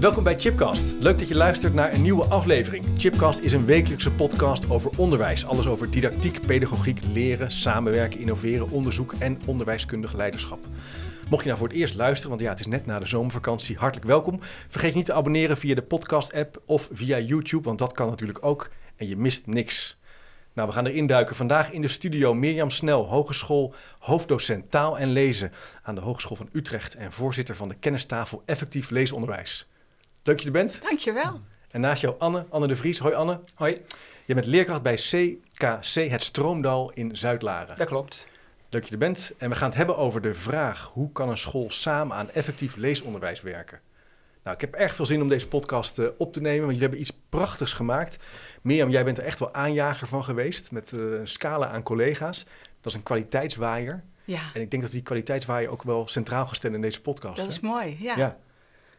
Welkom bij Chipcast. Leuk dat je luistert naar een nieuwe aflevering. Chipcast is een wekelijkse podcast over onderwijs. Alles over didactiek, pedagogiek, leren, samenwerken, innoveren, onderzoek en onderwijskundig leiderschap. Mocht je nou voor het eerst luisteren, want ja, het is net na de zomervakantie, hartelijk welkom. Vergeet niet te abonneren via de podcast-app of via YouTube, want dat kan natuurlijk ook. En je mist niks. Nou, we gaan erin duiken. Vandaag in de studio Mirjam Snel, hogeschool, hoofddocent taal en lezen aan de Hogeschool van Utrecht en voorzitter van de kennistafel Effectief Leesonderwijs. Leuk dat je er bent. Dankjewel. En naast jou Anne, Anne de Vries. Hoi Anne. Hoi. Je bent leerkracht bij CKC Het Stroomdal in Zuidlaren. Dat klopt. Leuk dat je er bent. En we gaan het hebben over de vraag: hoe kan een school samen aan effectief leesonderwijs werken? Nou, ik heb erg veel zin om deze podcast uh, op te nemen, want jullie hebben iets prachtigs gemaakt. Mirjam, jij bent er echt wel aanjager van geweest met uh, een scala aan collega's. Dat is een kwaliteitswaaier. Ja. En ik denk dat die kwaliteitswaaier ook wel centraal gesteld in deze podcast. Dat hè? is mooi, ja. ja.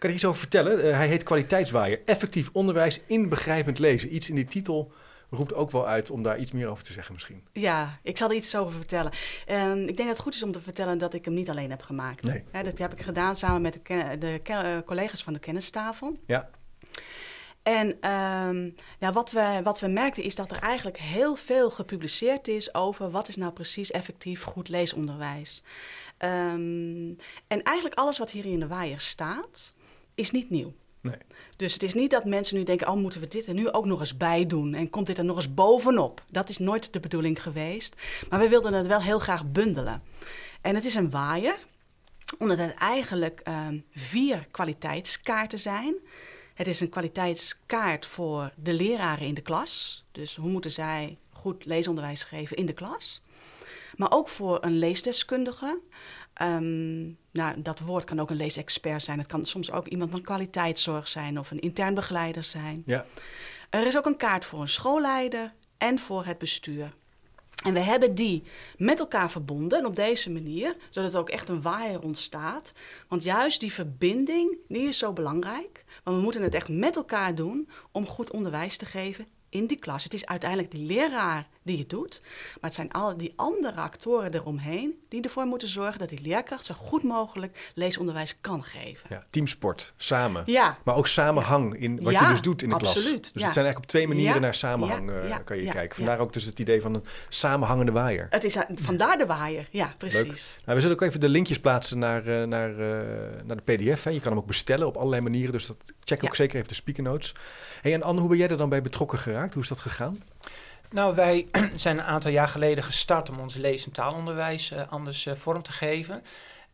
Kan je iets over vertellen? Uh, hij heet Kwaliteitswaaier. Effectief onderwijs in begrijpend lezen. Iets in die titel roept ook wel uit om daar iets meer over te zeggen misschien. Ja, ik zal er iets over vertellen. Um, ik denk dat het goed is om te vertellen dat ik hem niet alleen heb gemaakt. Nee. Dat heb ik gedaan samen met de, ken de ken uh, collega's van de kennistafel. Ja. En um, ja, wat, we, wat we merkten is dat er eigenlijk heel veel gepubliceerd is over wat is nou precies effectief goed leesonderwijs. Um, en eigenlijk alles wat hier in de waaier staat, is niet nieuw. Nee. Dus het is niet dat mensen nu denken, oh moeten we dit er nu ook nog eens bij doen en komt dit er nog eens bovenop. Dat is nooit de bedoeling geweest. Maar we wilden het wel heel graag bundelen. En het is een waaier, omdat het eigenlijk um, vier kwaliteitskaarten zijn. Het is een kwaliteitskaart voor de leraren in de klas. Dus hoe moeten zij goed leesonderwijs geven in de klas? Maar ook voor een leesdeskundige. Um, nou, dat woord kan ook een leesexpert zijn. Het kan soms ook iemand van kwaliteitszorg zijn of een intern begeleider zijn. Ja. Er is ook een kaart voor een schoolleider en voor het bestuur. En we hebben die met elkaar verbonden en op deze manier, zodat er ook echt een waaier ontstaat. Want juist die verbinding, die is zo belangrijk. Want we moeten het echt met elkaar doen om goed onderwijs te geven in die klas. Het is uiteindelijk die leraar die het doet, maar het zijn al die andere actoren eromheen die ervoor moeten zorgen dat die leerkracht zo goed mogelijk leesonderwijs kan geven. Ja, teamsport, samen. Ja. Maar ook samenhang in wat ja, je dus doet in de absoluut, klas. Dus ja. het zijn eigenlijk op twee manieren naar samenhang uh, ja, kan je kijken. Vandaar ook dus het idee van een samenhangende waaier. Het is vandaar de waaier, ja, Leuk. precies. Nou, we zullen ook even de linkjes plaatsen naar, uh, naar, uh, naar de pdf. Hè. Je kan hem ook bestellen op allerlei manieren, dus dat, check ook zeker even de speaker notes. Hey, en Anne, hoe ben jij er dan bij betrokken geraakt? Hoe is dat gegaan? Nou, wij zijn een aantal jaar geleden gestart om ons lees- en taalonderwijs uh, anders uh, vorm te geven.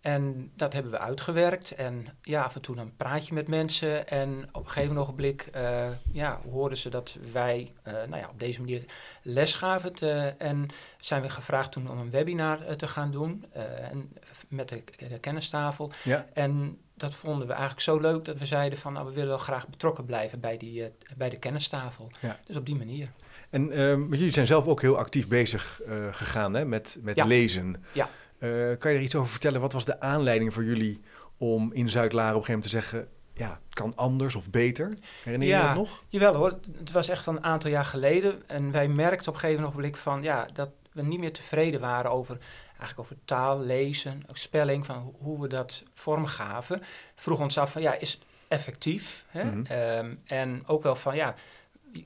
En dat hebben we uitgewerkt. En ja, af en toe dan praat je met mensen. En op een gegeven ogenblik uh, ja, hoorden ze dat wij nou ja, op deze manier les gaven. Te, en zijn we gevraagd toen om een webinar te gaan doen en met de, de kennistafel. Ja. En dat vonden we eigenlijk zo leuk dat we zeiden van... nou, we willen wel graag betrokken blijven bij, die, bij de kennistafel. Ja. Dus op die manier. En uh, jullie zijn zelf ook heel actief bezig uh, gegaan hè, met, met Ja. lezen. Ja. Uh, kan je er iets over vertellen? Wat was de aanleiding voor jullie om in Zuid-Laren op een gegeven moment te zeggen... ja, het kan anders of beter? Herinner je Ja. je dat nog? Jawel hoor, het was echt een aantal jaar geleden. En wij merkten op een gegeven ogenblik van... ja, dat we niet meer tevreden waren over, eigenlijk over taal, lezen, ook spelling... van ho- hoe we dat vormgaven. Vroeg ons af van, ja, is het effectief? Hè? Mhm. Ehm, en ook wel van, ja,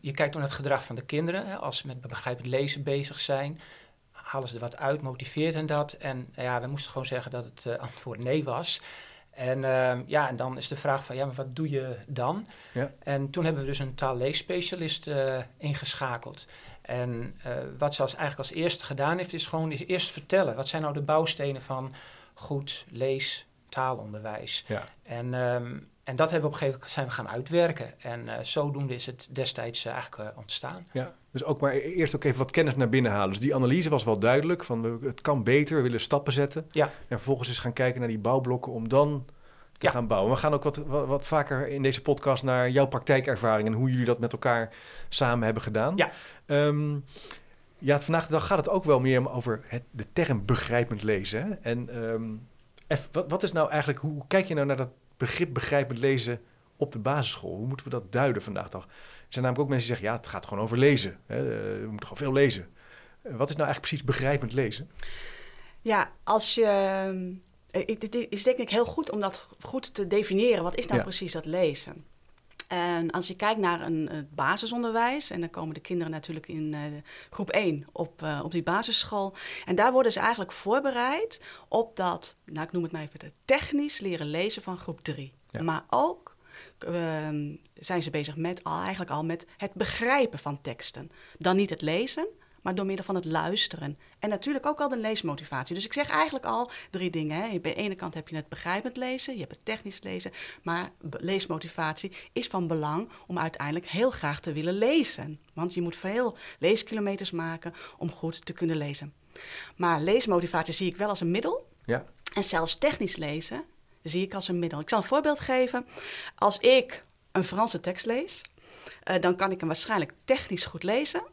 je- kijkt naar het gedrag van de kinderen. Hè? Als ze met begrijpend lezen bezig zijn... halen ze er wat uit, motiveert hen dat? En nou ja, we moesten gewoon zeggen dat het eh, antwoord nee was... En ehm, ja, en dan is de vraag van, ja, maar wat doe je dan? Ja. En toen hebben we dus een taalleesspecialist eh ingeschakeld. En eh, wat ze als, eigenlijk als eerste gedaan heeft, is gewoon is eerst vertellen. Wat zijn nou de bouwstenen van goed lees taalonderwijs? Ja. En, ehm, en dat hebben we op een gegeven moment zijn we gaan uitwerken. En eh, zodoende is het destijds eh, eigenlijk eh, ontstaan. Ja, dus ook maar eerst ook even wat kennis naar binnen halen. Dus die analyse was wel duidelijk, van we- het kan beter, we willen stappen zetten. Ja. En vervolgens eens gaan kijken naar die bouwblokken om dan te Ja. gaan bouwen. We gaan ook wat, wat, wat vaker in deze podcast naar jouw praktijkervaring en hoe jullie dat met elkaar samen hebben gedaan. Ja. Ehm, ja, vandaag de dag gaat het ook wel meer over het, de term begrijpend lezen. Hè? En eff- wat, wat is nou eigenlijk, hoe kijk je nou naar dat begrip begrijpend lezen op de basisschool? Hoe moeten we dat duiden vandaag de dag? Er zijn namelijk ook mensen die zeggen, ja, het gaat gewoon over lezen. Hè? Eh, we moeten gewoon veel lezen. Eh, wat is nou eigenlijk precies begrijpend lezen? Ja, als je. Het is denk ik heel goed om dat goed te definiëren. Wat is nou Ja. precies dat lezen? En als je kijkt naar een, het basisonderwijs, en dan komen de kinderen natuurlijk in eh, groep 1 op, eh, op die basisschool. En daar worden ze eigenlijk voorbereid op dat, nou ik noem het maar even, de technisch leren lezen van groep 3. Ja. Maar ook ehm, zijn ze bezig met al, eigenlijk al met het begrijpen van teksten. Dan niet het lezen, maar door middel van het luisteren. En natuurlijk ook al de leesmotivatie. Dus ik zeg eigenlijk al drie dingen. Hè. Bij de ene kant heb je het begrijpend lezen, je hebt het technisch lezen. Maar leesmotivatie is van belang om uiteindelijk heel graag te willen lezen. Want je moet veel leeskilometers maken om goed te kunnen lezen. Maar leesmotivatie zie ik wel als een middel. Ja, En zelfs technisch lezen zie ik als een middel. Ik zal een voorbeeld geven. Als ik een Franse tekst lees, eh, dan kan ik hem waarschijnlijk technisch goed lezen,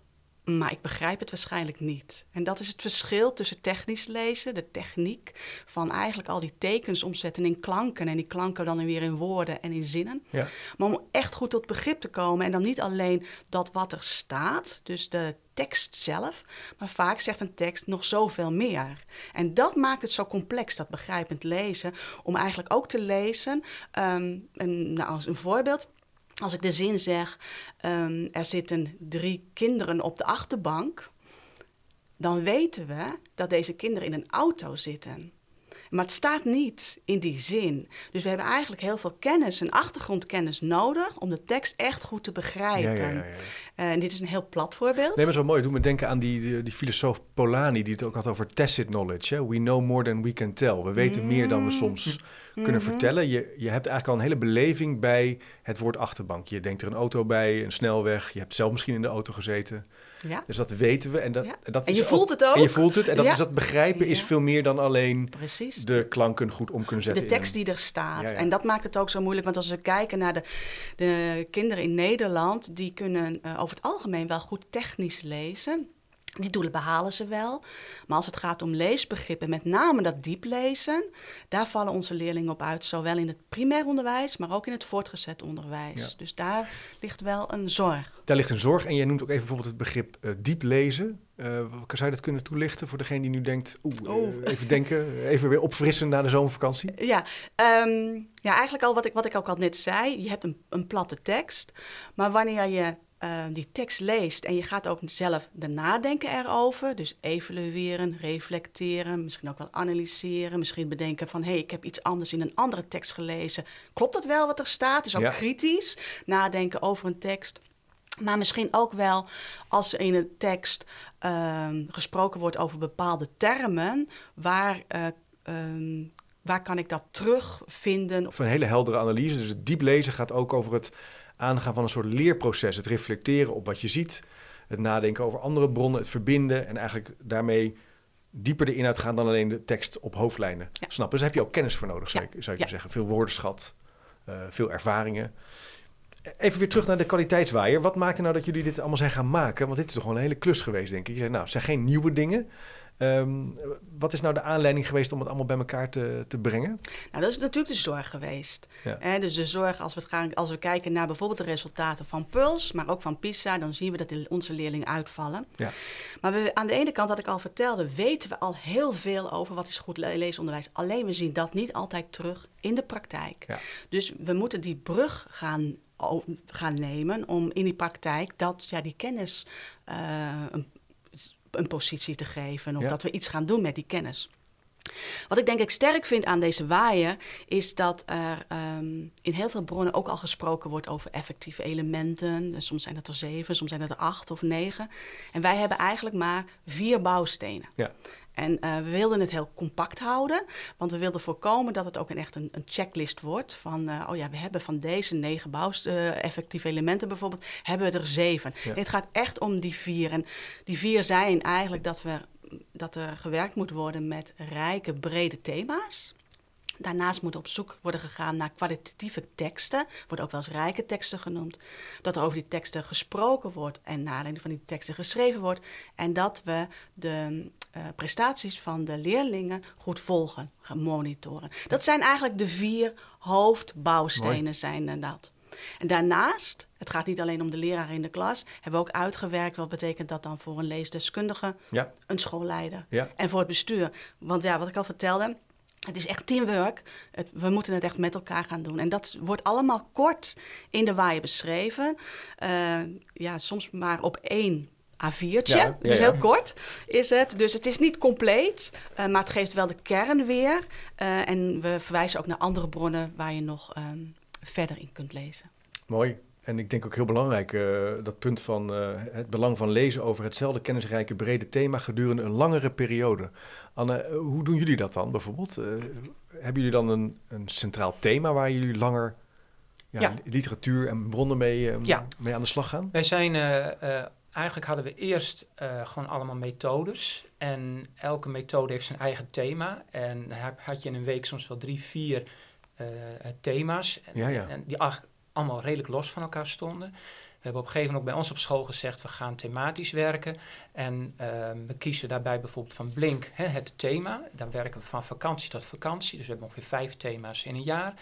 maar ik begrijp het waarschijnlijk niet. En dat is het verschil tussen technisch lezen, de techniek van eigenlijk al die tekens omzetten in klanken en die klanken dan weer in woorden en in zinnen. ja. Maar om echt goed tot begrip te komen en dan niet alleen dat wat er staat, dus de tekst zelf, maar vaak zegt een tekst nog zoveel meer. En dat maakt het zo complex, dat begrijpend lezen, om eigenlijk ook te lezen. en, nou, als een voorbeeld. Als ik de zin zeg, ehm, er zitten drie kinderen op de achterbank, dan weten we dat deze kinderen in een auto zitten. Maar het staat niet in die zin. Dus we hebben eigenlijk heel veel kennis en achtergrondkennis nodig om de tekst echt goed te begrijpen. ja, ja, ja. Eh, en dit is een heel plat voorbeeld. Nee, maar zo mooi. Doe me denken aan die, die, die filosoof Polanyi, die het ook had over tacit knowledge. Hè? We know more than we can tell. We weten meer dan we soms kunnen Mhm. vertellen. Je, je hebt eigenlijk al een hele beleving bij het woord achterbank. Je denkt er een auto bij, een snelweg. Je hebt zelf misschien in de auto gezeten. Ja, Dus dat weten we. En, dat, Ja. en, dat En je voelt het ook. En je voelt het. En dat Ja. is dat begrijpen is veel meer dan alleen precies. de klanken goed om kunnen zetten. De tekst die er staat. En dat maakt het ook zo moeilijk. Want als we kijken naar de, de kinderen in Nederland, die kunnen eh, over het algemeen wel goed technisch lezen. Die doelen behalen ze wel. Maar als het gaat om leesbegrippen, met name dat diep lezen, daar vallen onze leerlingen op uit. Zowel in het primair onderwijs, maar ook in het voortgezet onderwijs. Ja. Dus daar ligt wel een zorg. Daar ligt een zorg. En jij noemt ook even bijvoorbeeld het begrip eh, diep lezen. Eh, zou je dat kunnen toelichten voor degene die nu denkt... Oeh, eh, even denken, even weer opfrissen na de zomervakantie? Ja, ehm, ja eigenlijk al wat ik, wat ik ook al net zei. Je hebt een, een platte tekst. Maar wanneer je eh, die tekst leest en je gaat ook zelf de nadenken erover. Dus evalueren, reflecteren, misschien ook wel analyseren. Misschien bedenken van, hé, hey, ik heb iets anders in een andere tekst gelezen. Klopt dat wel wat er staat? Dus ook Ja. kritisch nadenken over een tekst. Maar misschien ook wel als er in een tekst ehm, gesproken wordt over bepaalde termen, waar, eh, ehm, waar kan ik dat terugvinden? Of een hele heldere analyse. Dus het diep lezen gaat ook over het aangaan van een soort leerproces. Het reflecteren op wat je ziet. Het nadenken over andere bronnen. Het verbinden. En eigenlijk daarmee dieper de inhoud gaan dan alleen de tekst op hoofdlijnen Ja. snappen. Dus daar heb je ook kennis voor nodig, zou Ja. ik, zou ik Ja. zeggen. Veel woordenschat, eh, veel ervaringen. Even weer terug naar de kwaliteitswaaier. Wat maakte nou dat jullie dit allemaal zijn gaan maken? Want dit is toch gewoon een hele klus geweest, denk ik. Je zei, nou, het zijn geen nieuwe dingen. Ehm, wat is nou de aanleiding geweest om het allemaal bij elkaar te, te brengen? Nou, dat is natuurlijk de zorg geweest. Ja. Hè, dus de zorg, als we, het gaan, als we kijken naar bijvoorbeeld de resultaten van PULS, maar ook van PISA, dan zien we dat onze leerlingen uitvallen. Ja. Maar we, aan de ene kant, wat ik al vertelde, weten we al heel veel over wat is goed le- leesonderwijs. Alleen we zien dat niet altijd terug in de praktijk. Ja. Dus we moeten die brug gaan, gaan nemen om in die praktijk dat, ja, die kennis eh, een, een positie te geven. Of Ja. dat we iets gaan doen met die kennis. Wat ik denk ik sterk vind aan deze waaier, is dat er ehm, in heel veel bronnen ook al gesproken wordt over effectieve elementen. En Soms zijn het er zeven, soms zijn het er acht of negen. En wij hebben eigenlijk maar vier bouwstenen. Ja. En eh, we wilden het heel compact houden, want we wilden voorkomen dat het ook een echt een, een checklist wordt. Van, eh, oh ja, we hebben van deze negen bouwst- eh, effectieve elementen bijvoorbeeld, hebben we er zeven. Ja. Het gaat echt om die vier. En die vier zijn eigenlijk dat, we, dat er gewerkt moet worden met rijke, brede thema's. Daarnaast moet op zoek worden gegaan naar kwalitatieve teksten, worden ook wel eens rijke teksten genoemd. Dat er over die teksten gesproken wordt en naar aanleiding van die teksten geschreven wordt. En dat we de uh, prestaties van de leerlingen goed volgen, gaan monitoren. Dat zijn eigenlijk de vier hoofdbouwstenen, zijn dat. En daarnaast, het gaat niet alleen om de leraar in de klas, hebben we ook uitgewerkt wat betekent dat dan voor een leesdeskundige, ja. een schoolleider ja. en voor het bestuur. Want ja, wat ik al vertelde, het is echt teamwork. Het, we moeten het echt met elkaar gaan doen. En dat wordt allemaal kort in de waaier beschreven. Uh, ja, soms maar op één A4'tje. Ja, ja, dus heel kort is het. Dus het is niet compleet, uh, maar het geeft wel de kern weer. Uh, en we verwijzen ook naar andere bronnen waar je nog um, verder in kunt lezen. Mooi. En ik denk ook heel belangrijk, uh, dat punt van uh, het belang van lezen over hetzelfde kennisrijke brede thema gedurende een langere periode. Anne, uh, hoe doen jullie dat dan bijvoorbeeld? hebben jullie dan een, een centraal thema waar jullie langer ja, ja. literatuur en bronnen mee, ja. mee aan de slag gaan? Wij zijn, eigenlijk hadden we eerst gewoon allemaal methodes. En elke methode heeft zijn eigen thema. En had je in een week soms wel drie, vier thema's. En, ja, ja. en die allemaal redelijk los van elkaar stonden. We hebben op een gegeven moment ook bij ons op school gezegd, we gaan thematisch werken. En uh, we kiezen daarbij bijvoorbeeld van Blink hè, het thema. Dan werken we van vakantie tot vakantie. Dus we hebben ongeveer vijf thema's in een jaar.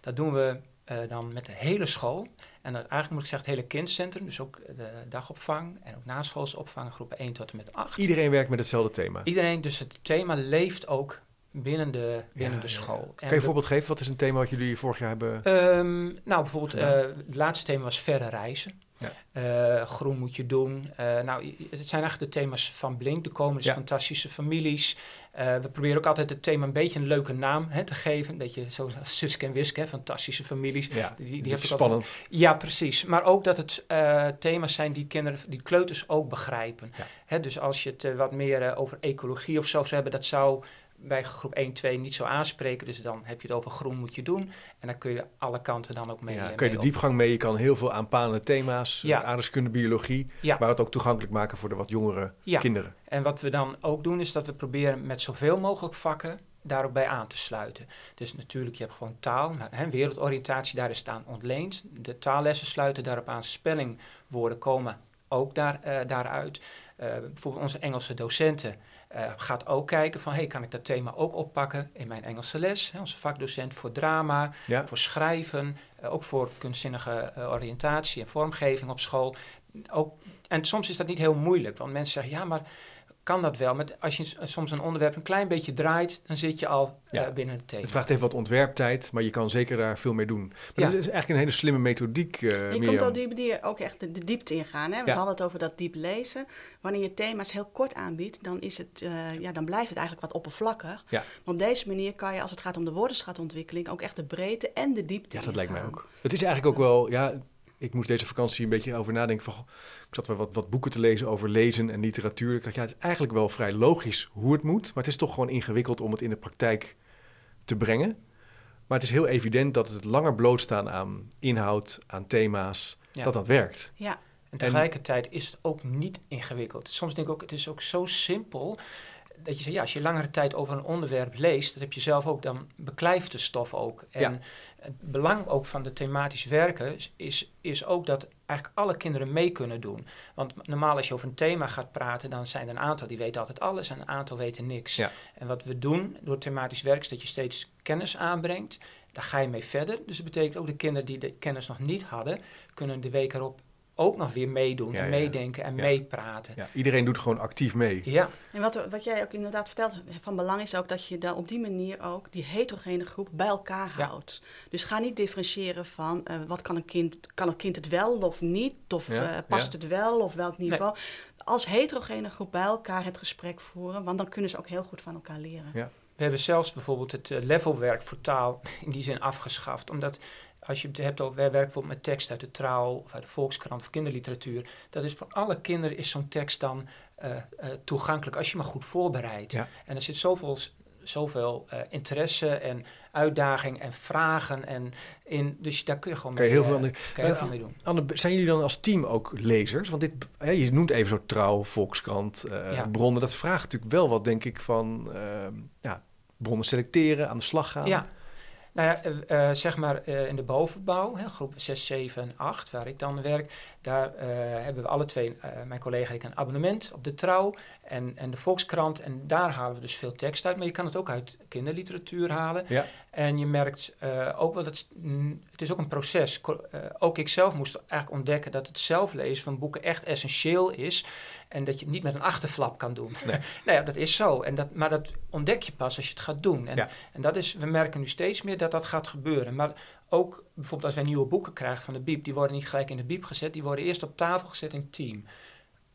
Dat doen we uh, dan met de hele school. En eigenlijk moet ik zeggen het hele kindcentrum. Dus ook de dagopvang en ook naschoolse opvang, groepen 1 tot en met 8. Iedereen werkt met hetzelfde thema? Iedereen, dus het thema leeft ook binnen de, binnen Ja, de school. En Kan je een voorbeeld geven? Wat is een thema wat jullie vorig jaar hebben? Ehm, nou, bijvoorbeeld, eh, het laatste thema was verre reizen. Ja. Eh, groen moet je doen. Eh, nou, het zijn eigenlijk de thema's van Blink. De komende Ja. fantastische families. We proberen ook altijd het thema een beetje een leuke naam hè, te geven. Een beetje zo Suske en Wiske, hè, fantastische families. ja, Die, die die heeft ook spannend. altijd- Ja, precies. Maar ook dat het thema's zijn die kinderen, die kleuters ook begrijpen. Ja. Hè, dus als je het wat meer over ecologie of zo zou hebben, dat zou bij groep 1, 2 niet zo aanspreken. Dus dan heb je het over groen moet je doen. En dan kun je alle kanten dan ook mee. Ja, eh, kun je mee de diepgang mee? Je kan heel veel aanpalende thema's, Ja. ja. aardrijkskunde, biologie, Ja. maar het ook toegankelijk maken voor de wat jongere Ja. kinderen. En wat we dan ook doen, is dat we proberen met zoveel mogelijk vakken daar ook bij aan te sluiten. Dus natuurlijk, je hebt gewoon taal, maar hè, wereldoriëntatie, daar is het aan ontleend. De taallessen sluiten daarop aan. Spellingwoorden komen ook daar, eh, daaruit. Eh, bijvoorbeeld onze Engelse docenten eh, gaat ook kijken van... hey, kan ik dat thema ook oppakken in mijn Engelse les? Hè, onze vakdocent voor drama, Ja, voor schrijven, eh, ook voor kunstzinnige eh, oriëntatie en vormgeving op school. Ook, en soms is dat niet heel moeilijk, want mensen zeggen ja, maar kan dat wel? Maar als je soms een onderwerp een klein beetje draait, dan zit je al eh, binnen het thema. het vraagt even wat ontwerptijd, maar je kan zeker daar veel mee doen. Maar Ja. dat is eigenlijk een hele slimme methodiek, eh Je komt op die manier ook echt de, de diepte ingaan. Hè? We Ja. hadden het over dat diep lezen. Wanneer je thema's heel kort aanbiedt, dan, is het, eh, ja, dan blijft het eigenlijk wat oppervlakkig. Ja. Maar op deze manier kan je, als het gaat om de woordenschatontwikkeling, ook echt de breedte en de diepte Ja, dat lijkt mij ook. Het is eigenlijk ook wel, ja, ik moest deze vakantie een beetje over nadenken. Van, ik zat wel wat, wat boeken te lezen over lezen en literatuur. Ik dacht, ja, het is eigenlijk wel vrij logisch hoe het moet, maar het is toch gewoon ingewikkeld om het in de praktijk te brengen. Maar het is heel evident dat het langer blootstaan aan inhoud, aan thema's, Ja. dat dat werkt. Ja, En tegelijkertijd is het ook niet ingewikkeld. Soms denk ik ook, het is ook zo simpel. Dat je zegt, ja, als je langere tijd over een onderwerp leest, dat heb je zelf ook, dan beklijft de stof ook. En Ja. Het belang ook van de thematisch werken is, is, ook dat eigenlijk alle kinderen mee kunnen doen. Want normaal als je over een thema gaat praten, dan zijn er een aantal die weten altijd alles en een aantal weten niks. Ja. En wat we doen door thematisch werk is dat je steeds kennis aanbrengt. Daar ga je mee verder. Dus dat betekent ook de kinderen die de kennis nog niet hadden, kunnen de week erop ook nog weer meedoen Ja, en ja. meedenken en Ja. meepraten. Ja, iedereen doet gewoon actief mee. Ja, en wat, wat jij ook inderdaad vertelt van belang is ook dat je dan op die manier ook die heterogene groep bij elkaar Ja. houdt. Dus ga niet differentiëren van eh, wat kan een kind, kan het kind het wel of niet, of Ja, eh, past ja. het wel of welk niveau. Als heterogene groep bij elkaar het gesprek voeren, want dan kunnen ze ook heel goed van elkaar leren. Ja. we hebben zelfs bijvoorbeeld het eh, levelwerk voor taal in die zin afgeschaft. Omdat als je het hebt over, wij werken bijvoorbeeld met tekst uit de Trouw of uit de Volkskrant of kinderliteratuur. Dat is voor alle kinderen is zo'n tekst dan eh, eh, toegankelijk als je maar goed voorbereidt. Ja. En er zit zoveel, zoveel eh, interesse en uitdaging en vragen en in. Dus daar kun je gewoon Kan je mee, heel veel aan kan je heel veel mee doen. Anne, zijn jullie dan als team ook lezers? Want dit, hè, je noemt even zo trouw, Volkskrant, Ja. bronnen. Dat vraagt natuurlijk wel wat, denk ik, van ja, bronnen selecteren, aan de slag gaan. Ja, Nou ja, eh, eh, zeg maar eh, in de bovenbouw, hè, groep 6, 7 en 8, waar ik dan werk, daar hebben we alle twee, mijn collega en ik, een abonnement op de Trouw en, en de Volkskrant. En daar halen we dus veel tekst uit, maar je kan het ook uit kinderliteratuur halen. Ja. En je merkt ook wel dat het, mm, het is ook een proces. Ook ik zelf moest eigenlijk ontdekken dat het zelflezen van boeken echt essentieel is. En dat je het niet met een achterflap kan doen. Nee. nou ja, dat is zo. En dat, maar dat ontdek je pas als je het gaat doen. En, Ja. en dat is, we merken nu steeds meer dat dat gaat gebeuren. Maar ook bijvoorbeeld als wij nieuwe boeken krijgen van de Biep, die worden niet gelijk in de Biep gezet, die worden eerst op tafel gezet in team.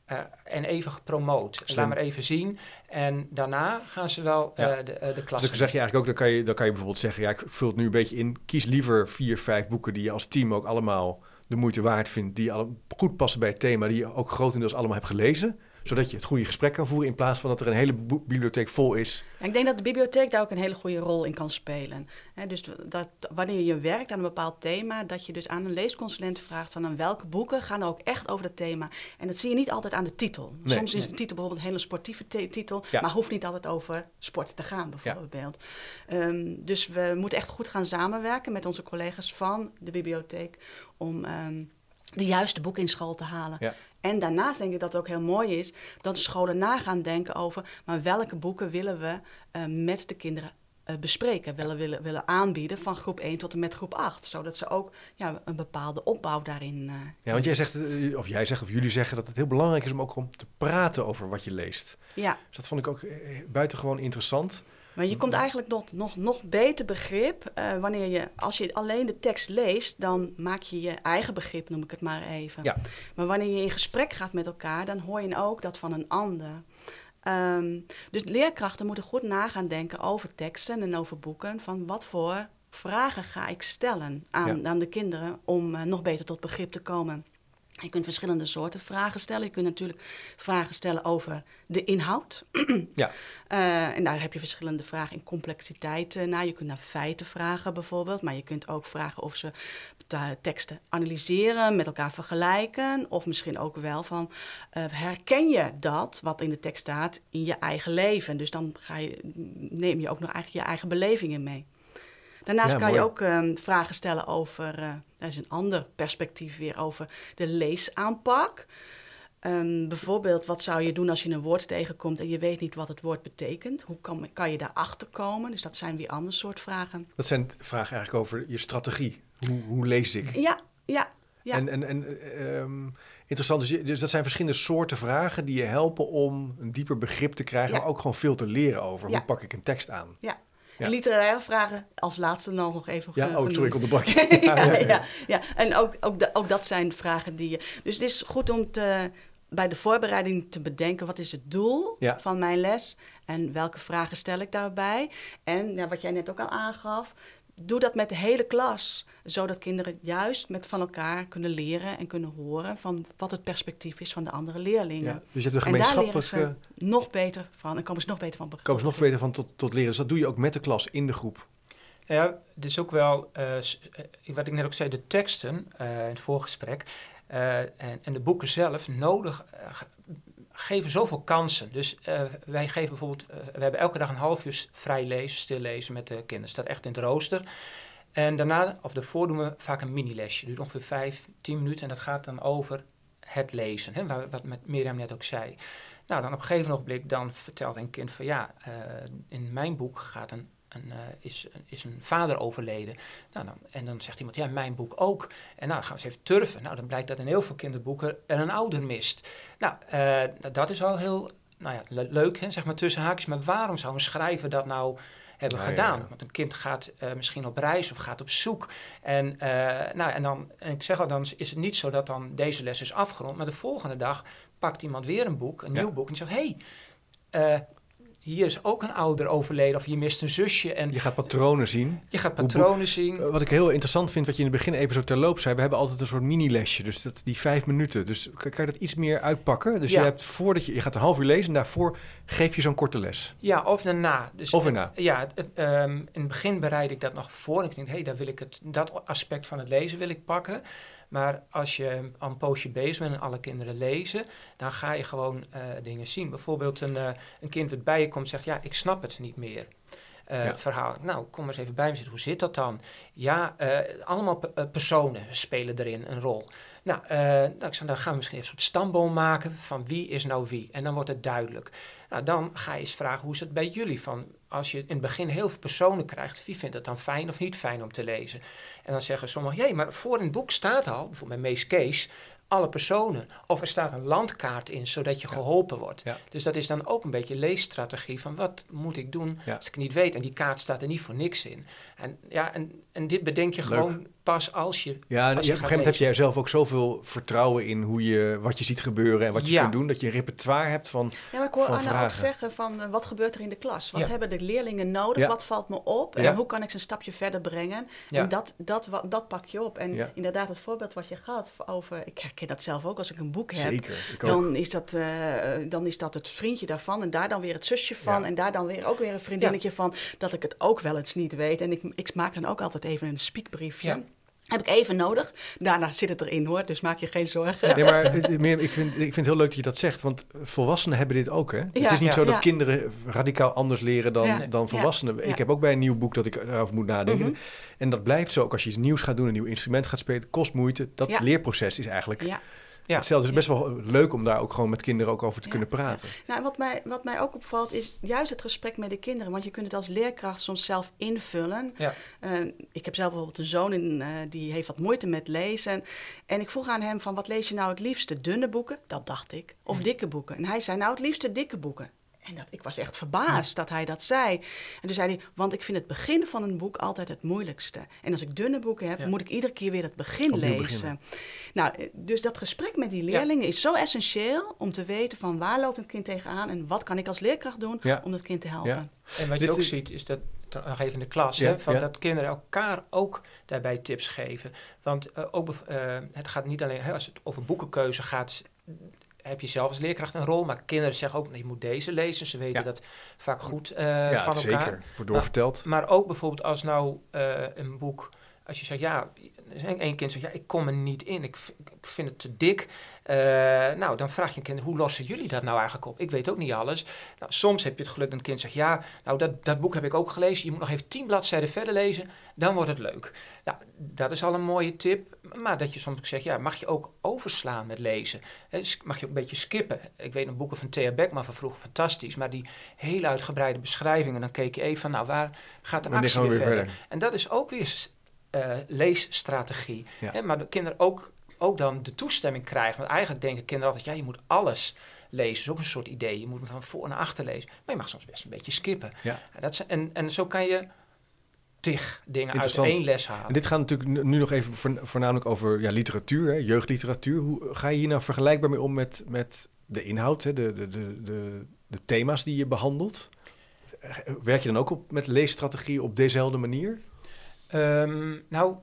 Eh, en even gepromoot. Slim. Laat maar even zien. En daarna gaan ze wel Ja. eh, de, eh, de Dus klas. dan zeg je eigenlijk ook, dan kan je, dan kan je bijvoorbeeld zeggen, ja, ik vul het nu een beetje in. Kies liever vier, vijf boeken die je als team ook allemaal de moeite waard vindt. Die alle, goed passen bij het thema, die je ook grotendeels allemaal hebt gelezen. Zodat je het goede gesprek kan voeren in plaats van dat er een hele bibliotheek vol is. Ja, ik denk dat de bibliotheek daar ook een hele goede rol in kan spelen. Dus dat wanneer je werkt aan een bepaald thema, dat je dus aan een leesconsulent vraagt van aan welke boeken gaan er ook echt over dat thema. En dat zie je niet altijd aan de titel. Nee. Soms is Nee. een titel bijvoorbeeld een hele sportieve te- titel, Ja. maar hoeft niet altijd over sport te gaan bijvoorbeeld. Ehm, dus we moeten echt goed gaan samenwerken met onze collega's van de bibliotheek om ehm, de juiste boeken in school te halen. Ja. En daarnaast denk ik dat het ook heel mooi is dat scholen na gaan denken over, maar welke boeken willen we eh, met de kinderen eh, bespreken, willen, willen, willen aanbieden van groep 1 tot en met groep 8. Zodat ze ook ja, een bepaalde opbouw daarin. eh, Ja, want jij zegt, eh, of jij zegt, of jullie zeggen dat het heel belangrijk is om ook om te praten over wat je leest. ja, Dus dat vond ik ook buitengewoon interessant. Maar je komt eigenlijk tot nog, nog beter begrip eh, wanneer je, als je alleen de tekst leest, dan maak je je eigen begrip, noem ik het maar even. Ja. Maar wanneer je in gesprek gaat met elkaar, dan hoor je ook dat van een ander. Ehm, dus leerkrachten moeten goed nagaan denken over teksten en over boeken. Van wat voor vragen ga ik stellen aan, aan de kinderen om eh, nog beter tot begrip te komen. Je kunt verschillende soorten vragen stellen. Je kunt natuurlijk vragen stellen over de inhoud. Ja. Eh, en daar heb je verschillende vragen in complexiteit naar. Je kunt naar feiten vragen bijvoorbeeld. Maar je kunt ook vragen of ze te- teksten analyseren, met elkaar vergelijken. Of misschien ook wel van, eh, herken je dat wat in de tekst staat in je eigen leven? Dus dan ga je, neem je ook nog eigenlijk je eigen belevingen mee. Daarnaast Ja, kan je ook ehm, vragen stellen over, eh dat is een ander perspectief weer, over de leesaanpak. Ehm, bijvoorbeeld, wat zou je doen als je een woord tegenkomt en je weet niet wat het woord betekent? Hoe kan, kan je daarachter komen? Dus dat zijn weer ander soort vragen. Dat zijn vragen eigenlijk over je strategie. Hoe, hoe lees ik? Ja, ja, ja. En, en, en eh, ehm, interessant, dus, je- dus dat zijn verschillende soorten vragen die je helpen om een dieper begrip te krijgen, Ja. maar ook gewoon veel te leren over Ja. hoe pak ik een tekst aan. ja. Ja. Literaire vragen als laatste dan nog even Ja, ge- oh, sorry, ik genoemd. onderbrak je. ja, ja, ja, en ook, ook, da- ook dat zijn vragen die je... Dus het is goed om te, bij de voorbereiding te bedenken... wat is het doel Ja. van mijn les en welke vragen stel ik daarbij. En ja, wat jij net ook al aangaf... Doe dat met de hele klas, zodat kinderen juist met van elkaar kunnen leren en kunnen horen van wat het perspectief is van de andere leerlingen. Ja, dus je hebt een En daar leren gemeenschappelijke... ze nog beter van en komen ze nog beter van komen ze nog beter van tot, tot leren. Dus dat doe je ook met de klas in de groep. Ja, is ook wel, eh, eh, wat ik net ook zei, de teksten eh, in het voorgesprek eh, en, en de boeken zelf nodig geven zoveel kansen. Dus eh, wij geven bijvoorbeeld, eh, we hebben elke dag een half uur vrij lezen, stil lezen met de kinderen. staat echt in het rooster. En daarna, of daarvoor doen we vaak een mini-lesje. duurt ongeveer vijf, tien minuten en dat gaat dan over het lezen. Hè, wa- wat Mirjam net ook zei. Nou, dan op een gegeven ogenblik dan vertelt een kind van ja, eh, in mijn boek gaat een, een, eh, is, is een vader overleden. Nou, dan, en dan zegt iemand, ja, mijn boek ook. En nou, gaan we eens even turven. Nou, dan blijkt dat in heel veel kinderboeken er een ouder mist. Nou, eh, dat is al heel nou ja, le- leuk, hè, zeg maar tussen haakjes. Maar waarom zou een schrijver dat nou hebben gedaan? ja. Want een kind gaat eh, misschien op reis of gaat op zoek. En, nou, en, dan, en ik zeg al, dan is het niet zo dat dan deze les is afgerond. Maar de volgende dag pakt iemand weer een boek, een Ja. nieuw boek. En zegt, hé, hey, hier is ook een ouder overleden. Of je mist een zusje. En Je gaat patronen zien. je gaat patronen zien. Eh, Wat ik heel interessant vind, wat je in het begin even zo terloops zei, we hebben altijd een soort mini-lesje, dus dat, die vijf minuten. Dus kan, je dat iets meer uitpakken? Dus Ja. je hebt voordat je, je gaat een half uur lezen en daarvoor geef je zo'n korte les. Ja, of daarna. Dus, Of Ja, het, het, ehm, in het begin bereid ik dat nog voor. Ik denk, hé, hey, daar wil ik het, dat aspect van het lezen wil ik pakken. Maar als je al een poosje bezig bent en alle kinderen lezen, dan ga je gewoon eh, dingen zien. Bijvoorbeeld een, eh, een kind dat bij je komt zegt, ja, ik snap het niet meer. eh, Ja. verhaal. Nou, kom maar eens even bij me zitten. Hoe zit dat dan? Ja, allemaal pe- personen spelen erin een rol. Nou, eh, nou, zei, dan gaan we misschien even een soort stamboom maken van wie is nou wie. En dan wordt het duidelijk. Nou, dan ga je eens vragen, hoe is het bij jullie? Van, als je in het begin heel veel personen krijgt, wie vindt het dan fijn of niet fijn om te lezen? En dan zeggen sommigen, jee, maar voor een boek staat al, bijvoorbeeld bij Mees Kees, alle personen. Of er staat een landkaart in, zodat je geholpen wordt. Ja. Dus dat is dan ook een beetje leesstrategie van wat moet ik doen Ja. als ik het niet weet. En die kaart staat er niet voor niks in. En, ja, en, en dit bedenk je Leuk. gewoon pas als je... Ja, en Als je op een gegeven moment heb jij zelf ook zoveel vertrouwen in hoe je, wat je ziet gebeuren en wat je Ja. kunt doen, dat je een repertoire hebt van... Ja, maar ik hoor van Anne ook vragen. zeggen van eh, wat gebeurt er in de klas? Wat Ja. hebben de leerlingen nodig? Ja. Wat valt me op? Ja. En hoe kan ik ze een stapje verder brengen? Ja. En dat, dat, wa- dat pak je op. En Ja. inderdaad, het voorbeeld wat je gaat over, ik herken dat zelf ook als ik een boek heb. Zeker, ik ook. Dan is, dat, eh, dan is dat het vriendje daarvan en daar dan weer het zusje van Ja. en daar dan weer ook weer een vriendinnetje van. Dat ik het ook wel eens niet weet. En ik, ik maak dan ook altijd even een spiekbriefje. Heb ik even nodig. Daarna zit het erin hoor, dus maak je geen zorgen. Nee, maar het- meer, ik, vind, ik vind het heel leuk dat je dat zegt, want volwassenen hebben dit ook. Hè? het Ja, is niet ja, zo dat ja. kinderen radicaal anders leren dan, Ja, dan volwassenen. ja. Ik heb ook bij een nieuw boek dat ik erover moet nadenken. Mhm. En dat blijft zo, ook als je iets nieuws gaat doen, een nieuw instrument gaat spelen, kost moeite. Dat Ja. leerproces is eigenlijk Ja. Hetzelfde. Het is best wel leuk om daar ook gewoon met kinderen ook over te Ja, kunnen praten. Nou, wat mij, wat mij ook opvalt is juist het gesprek met de kinderen. Want je kunt het als leerkracht soms zelf invullen. Ja. Eh, ik heb zelf bijvoorbeeld een zoon in, eh, die heeft wat moeite met lezen. En ik vroeg aan hem van wat lees je nou het liefste? Dunne boeken? Dat dacht ik. Of dikke boeken? En hij zei nou het liefste dikke boeken. En dat, ik was echt verbaasd dat hij dat zei. En toen zei hij, want ik vind het begin van een boek altijd het moeilijkste. En als ik dunne boeken heb, Ja. moet ik iedere keer weer het begin Opnieuw lezen. beginnen. Nou, eh, dus dat gesprek met die leerlingen is zo essentieel om te weten van waar loopt een kind tegenaan en wat kan ik als leerkracht doen Ja. om dat kind te helpen. Ja. En wat je ook is- ziet, is dat, nog even in de klas, Ja, hè, van ja. dat kinderen elkaar ook daarbij tips geven. Want eh, ook, eh, het gaat niet alleen, hè, als het over boekenkeuze gaat, heb je zelf als leerkracht een rol. Maar kinderen zeggen ook, je moet deze lezen. Ze weten Ja. dat vaak goed eh, ja, van elkaar. zeker. Wordt doorverteld. Maar ook bijvoorbeeld als nou eh, een boek, als je zegt, ja, één kind zegt, ja, ik kom er niet in, ik, ik vind het te dik. Eh, nou, dan vraag je een kind, hoe lossen jullie dat nou eigenlijk op? Ik weet ook niet alles. Nou, soms heb je het geluk dat een kind zegt, ja, nou, dat, dat boek heb ik ook gelezen, je moet nog even tien bladzijden verder lezen, dan wordt het leuk. Nou, dat is al een mooie tip, maar dat je soms ook zegt, ja, mag je ook overslaan met lezen? Mag je ook een beetje skippen? Ik weet nog boeken van Thea Beckman van vroeger, fantastisch, maar die hele uitgebreide beschrijvingen, dan keek je even van, nou, waar gaat de actie weer weer verder? verder? En dat is ook weer eh, leesstrategie. Ja. Hè, maar de kinderen ook, ook dan de toestemming krijgen. Want eigenlijk denken kinderen altijd, ja, je moet alles lezen. Dat is ook een soort idee. Je moet hem van voor naar achter lezen. Maar je mag soms best een beetje skippen. Ja. En, dat zijn- en, en zo kan je tig dingen uit één les halen. En dit gaat natuurlijk nu- nog even voorn- voornamelijk over ja, literatuur, hè, jeugdliteratuur. Hoe ga je hier nou vergelijkbaar mee om met, met de inhoud, hè, de, de, de, de, de thema's die je behandelt? Eh, Werk je dan ook op, met leesstrategie op dezelfde manier? Ehm, nou...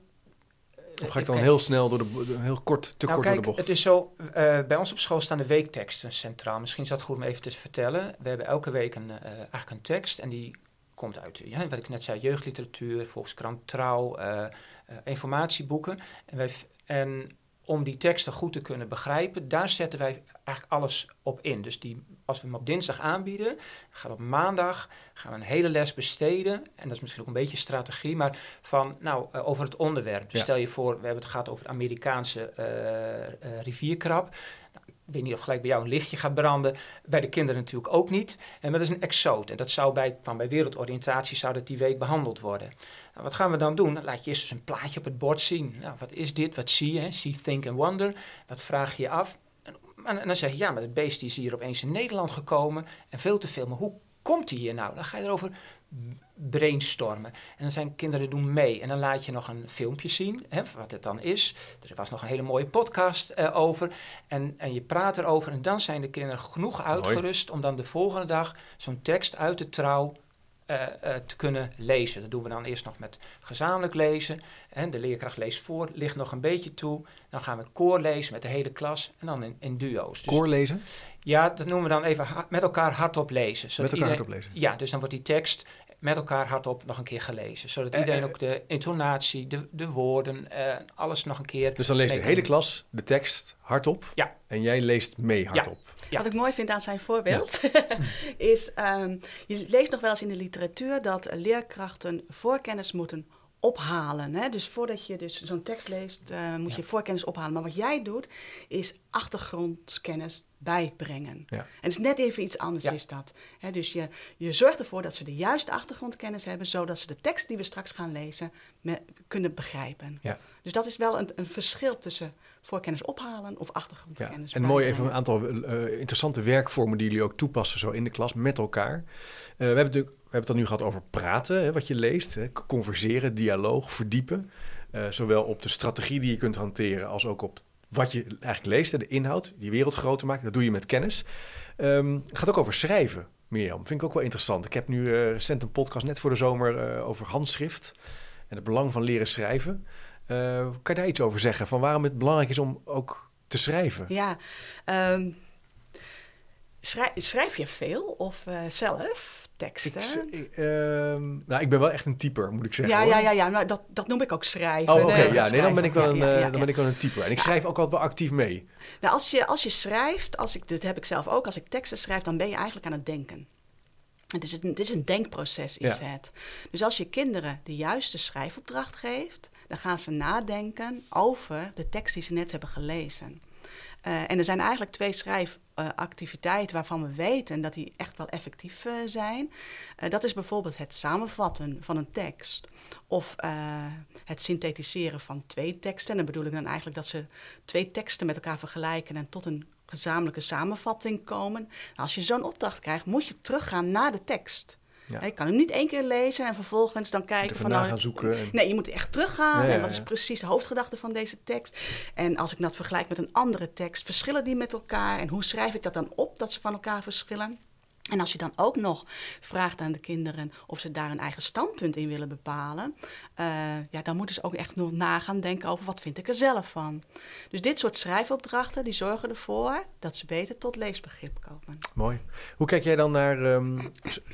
Of ga ik even dan heel snel, door de, heel kort, te nou, kort kijk, door de bocht? het is zo, eh, bij ons op school staan de weekteksten centraal. Misschien is dat goed om even te vertellen. We hebben elke week een, eh, eigenlijk een tekst en die komt uit, ja, wat ik net zei, jeugdliteratuur, Volkskrant Trouw, eh, eh, informatieboeken. En, wij, en om die teksten goed te kunnen begrijpen, daar zetten wij eigenlijk alles op in. Dus die, als we hem op dinsdag aanbieden, gaan we op maandag gaan we een hele les besteden. En dat is misschien ook een beetje strategie, maar van, nou, eh, over het onderwerp. Dus Ja. stel je voor, we hebben het gehad over de Amerikaanse eh, rivierkrab. Nou, ik weet niet of gelijk bij jou een lichtje gaat branden. Bij de kinderen natuurlijk ook niet. En dat is een exoot. En dat zou bij, kwam bij wereldoriëntatie zou dat die week behandeld worden. Nou, wat gaan we dan doen? Dan laat je eerst eens een plaatje op het bord zien. Nou, wat is dit? Wat zie je? hè? See, think and wonder. Wat vraag je je af? En, en dan zeg je, ja, maar het beest is hier opeens in Nederland gekomen. En veel te veel. Maar hoe komt hij hier nou? Dan ga je erover brainstormen. En dan zijn kinderen doen mee. En dan laat je nog een filmpje zien, hè, wat het dan is. Er was nog een hele mooie podcast eh, over. En, en je praat erover. En dan zijn de kinderen genoeg uitgerust om dan de volgende dag zo'n tekst uit de trouw eh, eh, te kunnen lezen. Dat doen we dan eerst nog met gezamenlijk lezen. En de leerkracht leest voor, ligt nog een beetje toe. Dan gaan we koor lezen met de hele klas en dan in, in duo's. Dus, Koor lezen? ja, dat noemen we dan even met elkaar hardop lezen. Met elkaar hardop lezen. Ja, dus dan wordt die tekst met elkaar hardop nog een keer gelezen. Zodat Eh, iedereen eh, ook de intonatie, de, de woorden, eh, alles nog een keer... Dus dan leest de hele klas de tekst hardop. Ja. En jij leest mee hardop. Ja. Wat ik mooi vind aan zijn voorbeeld, is, ehm, je leest nog wel eens in de literatuur dat leerkrachten voorkennis moeten ophalen. Hè? Dus voordat je dus zo'n tekst leest, eh, moet Ja. je voorkennis ophalen. Maar wat jij doet, is achtergrondkennis bijbrengen. Ja. En het is net even iets anders Ja. is dat. Dus je, je zorgt ervoor dat ze de juiste achtergrondkennis hebben, zodat ze de tekst die we straks gaan lezen me- kunnen begrijpen. Ja. Dus dat is wel een, een verschil tussen voorkennis ophalen of Ja. achtergrondkennis En mooi even een aantal eh, interessante werkvormen die jullie ook toepassen zo in de klas met elkaar. Eh, we, hebben natuurlijk, we hebben het dan nu gehad over praten, hè, wat je leest, hè, converseren, dialoog, verdiepen. Eh, zowel op de strategie die je kunt hanteren als ook op wat je eigenlijk leest, hè, de inhoud, die wereld groter maken. Dat doe je met kennis. Ehm, het gaat ook over schrijven, Mirjam. Vind ik ook wel interessant. Ik heb nu eh, recent een podcast net voor de zomer eh, over handschrift en het belang van leren schrijven. Eh, kan je daar iets over zeggen? Van waarom het belangrijk is om ook te schrijven? Ja, ehm, schrij- schrijf je veel of eh, zelf Ik, ik, ehm, nou, ik ben wel echt een typer, moet ik zeggen. ja, hoor. ja, ja, ja, nou, dat, dat noem ik ook schrijven. Oh, oké. Ja, nee, dan ben ik wel een. Ja, eh, ja, ja, dan ben ik wel een typer. En ik schrijf ook altijd wel actief mee. Nou, als je, als je schrijft, als ik, dat heb ik zelf ook, als ik teksten schrijf, dan ben je eigenlijk aan het denken. Het is een, het is een denkproces, is het. Dus als je kinderen de juiste schrijfopdracht geeft, dan gaan ze nadenken over de tekst die ze net hebben gelezen. Eh, en er zijn eigenlijk twee schrijfactiviteiten waarvan we weten dat die echt wel effectief eh, zijn. Eh, dat is bijvoorbeeld het samenvatten van een tekst. Of het synthetiseren van twee teksten. En dan bedoel ik dan eigenlijk dat ze twee teksten met elkaar vergelijken en tot een gezamenlijke samenvatting komen. Als je zo'n opdracht krijgt, moet je teruggaan naar de tekst. Ja. Je kan hem niet één keer lezen en vervolgens dan kijken van... nou, gaan zoeken. En... Nee, je moet echt teruggaan. Ja, ja, en wat is precies de hoofdgedachte van deze tekst? En als ik dat vergelijk met een andere tekst, verschillen die met elkaar? En hoe schrijf ik dat dan op dat ze van elkaar verschillen? En als je dan ook nog vraagt aan de kinderen of ze daar een eigen standpunt in willen bepalen, eh, ja, dan moeten ze ook echt nog na gaan denken over wat vind ik er zelf van. Dus dit soort schrijfopdrachten die zorgen ervoor dat ze beter tot leesbegrip komen. Mooi. Hoe kijk jij dan naar ehm,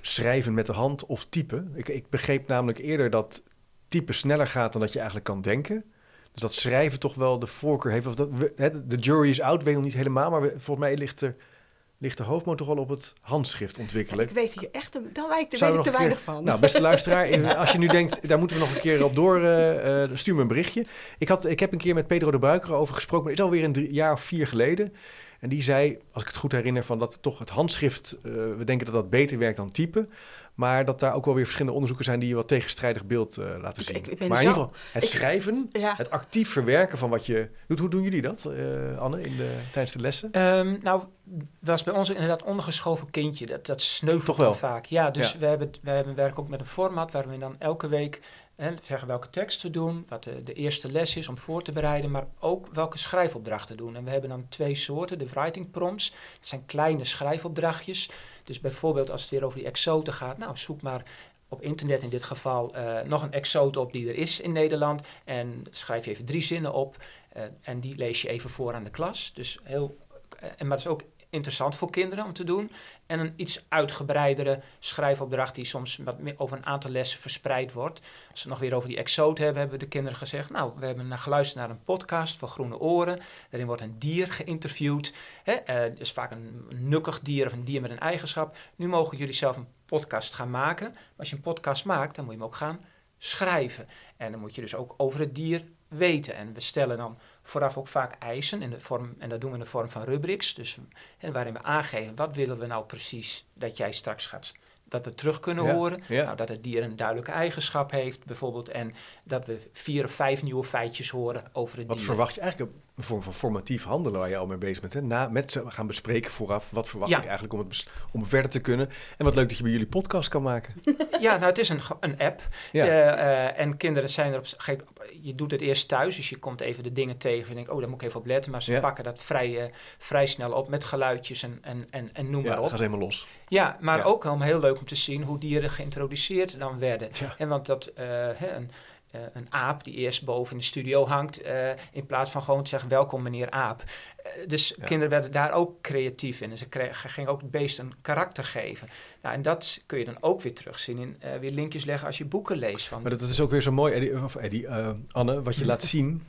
schrijven met de hand of typen? Ik, ik begreep namelijk eerder dat typen sneller gaat dan dat je eigenlijk kan denken. Dus dat schrijven toch wel de voorkeur heeft. Of dat, de jury is out, weet nog niet helemaal. Maar volgens mij ligt, er, ligt de wel op het handschrift ontwikkelen. Ik weet hier echt, te- weet we ik te weinig keer- van. Nou, beste luisteraar, als je nu denkt, daar moeten we nog een keer op door, eh, eh, stuur me een berichtje. Ik, had, ik heb een keer met Pedro de Buiker over gesproken, maar het is alweer een drie, jaar of vier geleden. En die zei, als ik het goed herinner, van dat toch het handschrift, eh, we denken dat dat beter werkt dan typen. Maar dat daar ook wel weer verschillende onderzoeken zijn die je wat tegenstrijdig beeld eh, laten zien. ik- ik ben maar in ieder geval, het ik- schrijven, ja. het actief verwerken van wat je doet. Hoe doen jullie dat, eh, Anne, in de, tijdens de lessen? Ehm, nou, was bij ons inderdaad ondergeschoven kindje. Dat, dat sneuvelt Toch wel? vaak. Ja, dus Ja. We, hebben, we hebben werken ook met een format waarin we dan elke week zeggen welke tekst we doen, wat de, eerste les is om voor te bereiden, maar ook welke schrijfopdrachten doen. En we hebben dan twee soorten, de writing prompts. Dat zijn kleine schrijfopdrachtjes. Dus bijvoorbeeld als het weer over die exoten gaat, nou zoek maar op internet in dit geval eh, nog een exoot op die er is in Nederland. En schrijf je even drie zinnen op. eh, en die lees je even voor aan de klas. Dus heel, eh, en, maar dat is ook interessant voor kinderen om te doen. En een iets uitgebreidere schrijfopdracht die soms wat over een aantal lessen verspreid wordt. Als we nog weer over die exoot hebben, hebben we de kinderen gezegd... nou, we hebben geluisterd naar een podcast van Groene Oren. Daarin wordt een dier geïnterviewd. Hè? eh, dus vaak een nukkig dier of een dier met een eigenschap. Nu mogen jullie zelf een podcast gaan maken. Maar als je een podcast maakt, dan moet je hem ook gaan schrijven. En dan moet je dus ook over het dier weten. En we stellen dan vooraf ook vaak eisen in de vorm, en dat doen we in de vorm van rubrics. Dus en waarin we aangeven wat willen we nou precies dat jij straks gaat. Dat we terug kunnen Ja, horen. ja. Nou, dat het dier een duidelijke eigenschap heeft, bijvoorbeeld. En dat we vier of vijf nieuwe feitjes horen over het Wat dier. verwacht je eigenlijk? Een vorm van formatief handelen waar je al mee bezig bent. Hè? Na, met ze gaan bespreken vooraf. Wat verwacht Ja. ik eigenlijk om, het om verder te kunnen? En wat leuk dat je bij jullie podcast kan maken. Ja, nou, het is een, een app. Ja. Eh, en kinderen zijn erop. ge- Je doet het eerst thuis, dus je komt even de dingen tegen. En denkt, oh, daar moet ik even op letten. Maar ze Ja. pakken dat vrij, eh, vrij snel op met geluidjes en, en, en, en noem ja, maar op. gaan ze helemaal los. Ja, maar Ja. ook om heel leuk om te zien hoe dieren geïntroduceerd dan werden. Ja. En want dat, eh, hè, een, eh, een aap die eerst boven in de studio hangt, eh, in plaats van gewoon te zeggen welkom meneer aap. Eh, dus kinderen werden daar ook creatief in en ze kregen, gingen ook het beest een karakter geven. Nou, en dat kun je dan ook weer terugzien in weer linkjes leggen als je boeken leest. Van... Maar dat, is ook weer zo mooi, Eddie, of Eddie Anne, wat je laat zien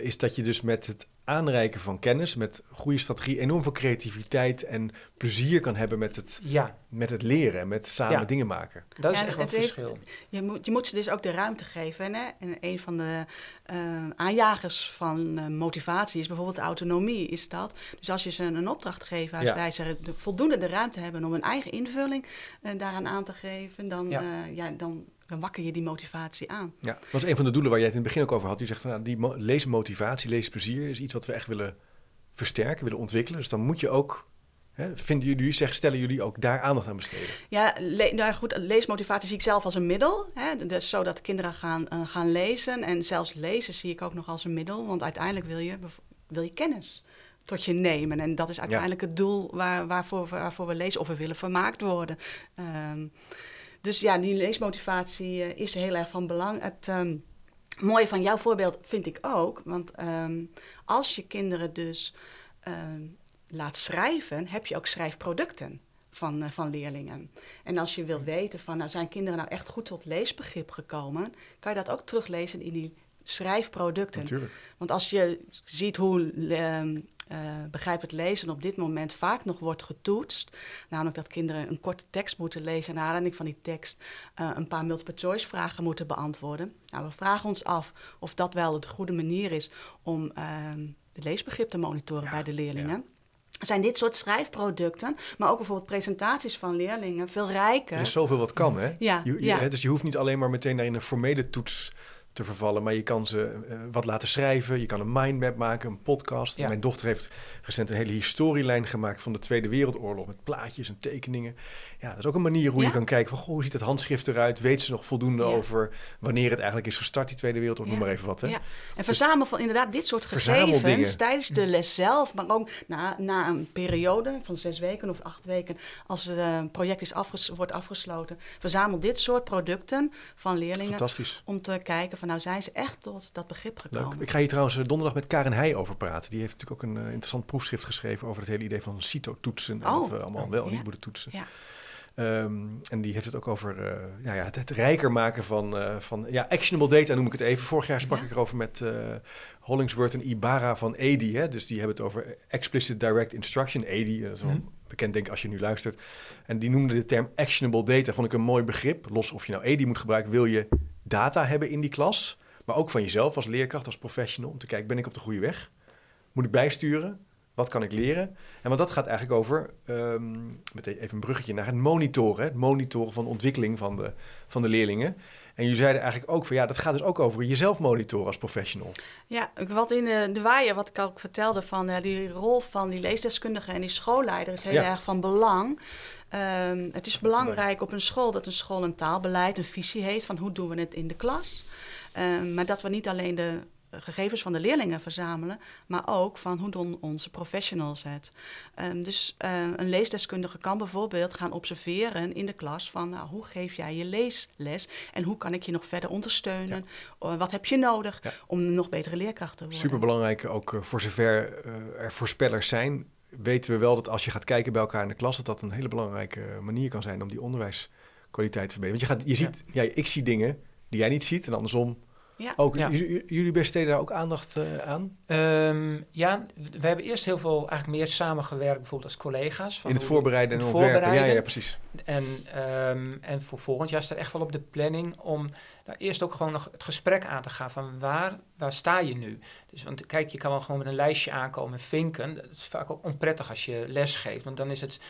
is dat je dus met het aanreiken van kennis, met goede strategie, enorm veel creativiteit en plezier kan hebben met het, ja. met het leren en met samen dingen maken. Dat is echt wat verschil. je, moet, je moet ze dus ook de ruimte geven. Hè? En een van de uh, aanjagers van uh, motivatie is bijvoorbeeld autonomie. Is dat. Dus als je ze een opdracht geeft waarbij ze voldoende de ruimte hebben om een eigen invulling uh, daaraan aan te geven, dan, ja. ja dan dan wakker je die motivatie aan. Ja, dat was een van de doelen waar jij het in het begin ook over had. Je zegt van nou, die leesmotivatie, leesplezier is iets wat we echt willen versterken, willen ontwikkelen. Dus dan moet je ook Hè, vinden jullie, zeg, stellen jullie ook daar aandacht aan besteden? Ja, nou goed, leesmotivatie zie ik zelf als een middel. Hè, dus zodat kinderen gaan, uh, gaan lezen. En zelfs lezen zie ik ook nog als een middel. Want uiteindelijk wil je, wil je kennis tot je nemen. En dat is uiteindelijk het doel waar, waarvoor, waarvoor we lezen of we willen vermaakt worden. Um, dus ja, die leesmotivatie uh, is heel erg van belang. Het um, mooie van jouw voorbeeld vind ik ook, want um, als je kinderen dus um, laat schrijven, heb je ook schrijfproducten van, uh, van leerlingen. En als je wil weten van, nou zijn kinderen nou echt goed tot leesbegrip gekomen, kan je dat ook teruglezen in die schrijfproducten. Natuurlijk. Want als je ziet hoe uh, begrijp het lezen op dit moment vaak nog wordt getoetst. Namelijk dat kinderen een korte tekst moeten lezen en naar aanleiding van die tekst uh, een paar multiple choice vragen moeten beantwoorden. Nou, we vragen ons af of dat wel de goede manier is om uh, het leesbegrip te monitoren bij de leerlingen. Zijn dit soort schrijfproducten, maar ook bijvoorbeeld presentaties van leerlingen, veel rijker. Er is zoveel wat kan, hè? Ja, je, ja. dus je hoeft niet alleen maar meteen naar een formele toets te vervallen. Maar je kan ze uh, wat laten schrijven. Je kan een mindmap maken, een podcast. Ja. Mijn dochter heeft recent een hele historielijn gemaakt van de Tweede Wereldoorlog. Met plaatjes en tekeningen. Ja, dat is ook een manier hoe ja. je kan kijken van... Goh, hoe ziet het handschrift eruit? Weet ze nog voldoende ja. over wanneer het eigenlijk is gestart, die Tweede Wereldoorlog? Noem maar even wat, hè? Ja. En dus verzamel van inderdaad dit soort gegevens tijdens de les zelf. Maar ook na, na een periode van zes weken of acht weken... als het uh, project is afges wordt afgesloten. Verzamel dit soort producten van leerlingen... Fantastisch. om te kijken van nou zijn ze echt tot dat begrip gekomen. Leuk. Ik ga hier trouwens donderdag met Karen Heij over praten. Die heeft natuurlijk ook een uh, interessant proefschrift geschreven over het hele idee van CITO-toetsen. En oh, wat we allemaal wel en ja. niet moeten toetsen. Ja. Um, en die heeft het ook over uh, ja, ja, het, het, rijker maken van, uh, van ja, actionable data, noem ik het even. Vorig jaar sprak ja. ik erover met uh, Hollingsworth en Ibarra van ADI. Hè? Dus die hebben het over explicit direct instruction. ADI, dat is wel -hmm. bekend denk ik als je nu luistert. En die noemde de term actionable data, vond ik een mooi begrip. Los of je nou ADI moet gebruiken, wil je data hebben in die klas. Maar ook van jezelf als leerkracht, als professional. Om te kijken, ben ik op de goede weg? Moet ik bijsturen? Wat kan ik leren? En want dat gaat eigenlijk over, um, met even een bruggetje naar het monitoren. Het monitoren van de ontwikkeling van de, van de leerlingen. En je zeiden eigenlijk ook van ja, dat gaat dus ook over jezelf monitoren als professional. Ja, wat in de, de waaier, wat ik ook vertelde van uh, die rol van die leesdeskundige en die schoolleider is heel ja. erg van belang. Um, het is belangrijk op een school dat een school een taalbeleid, een visie heeft van hoe doen we het in de klas. Um, maar dat we niet alleen de gegevens van de leerlingen verzamelen, maar ook van hoe doen onze professionals het. Um, dus uh, een leesdeskundige kan bijvoorbeeld gaan observeren in de klas van nou, hoe geef jij je leesles en hoe kan ik je nog verder ondersteunen? Ja. Uh, wat heb je nodig ja. om nog betere leerkracht te worden? Superbelangrijk, ook voor zover er voorspellers zijn, weten we wel dat als je gaat kijken bij elkaar in de klas, dat dat een hele belangrijke manier kan zijn om die onderwijskwaliteit te verbeteren. Want je, gaat, je ziet, ja. ja, ik zie dingen die jij niet ziet en andersom ja. Ook, ja. Jullie besteden daar ook aandacht uh, aan? Um, ja, we hebben eerst heel veel eigenlijk meer samengewerkt, bijvoorbeeld als collega's. Van In het voorbereiden en ontwerpen, ja, ja, precies. En, um, en voor volgend jaar staat echt wel op de planning om nou, eerst ook gewoon nog het gesprek aan te gaan van waar, waar sta je nu? Dus want kijk, je kan wel gewoon met een lijstje aankomen en vinken. Dat is vaak ook onprettig als je les geeft, want dan is het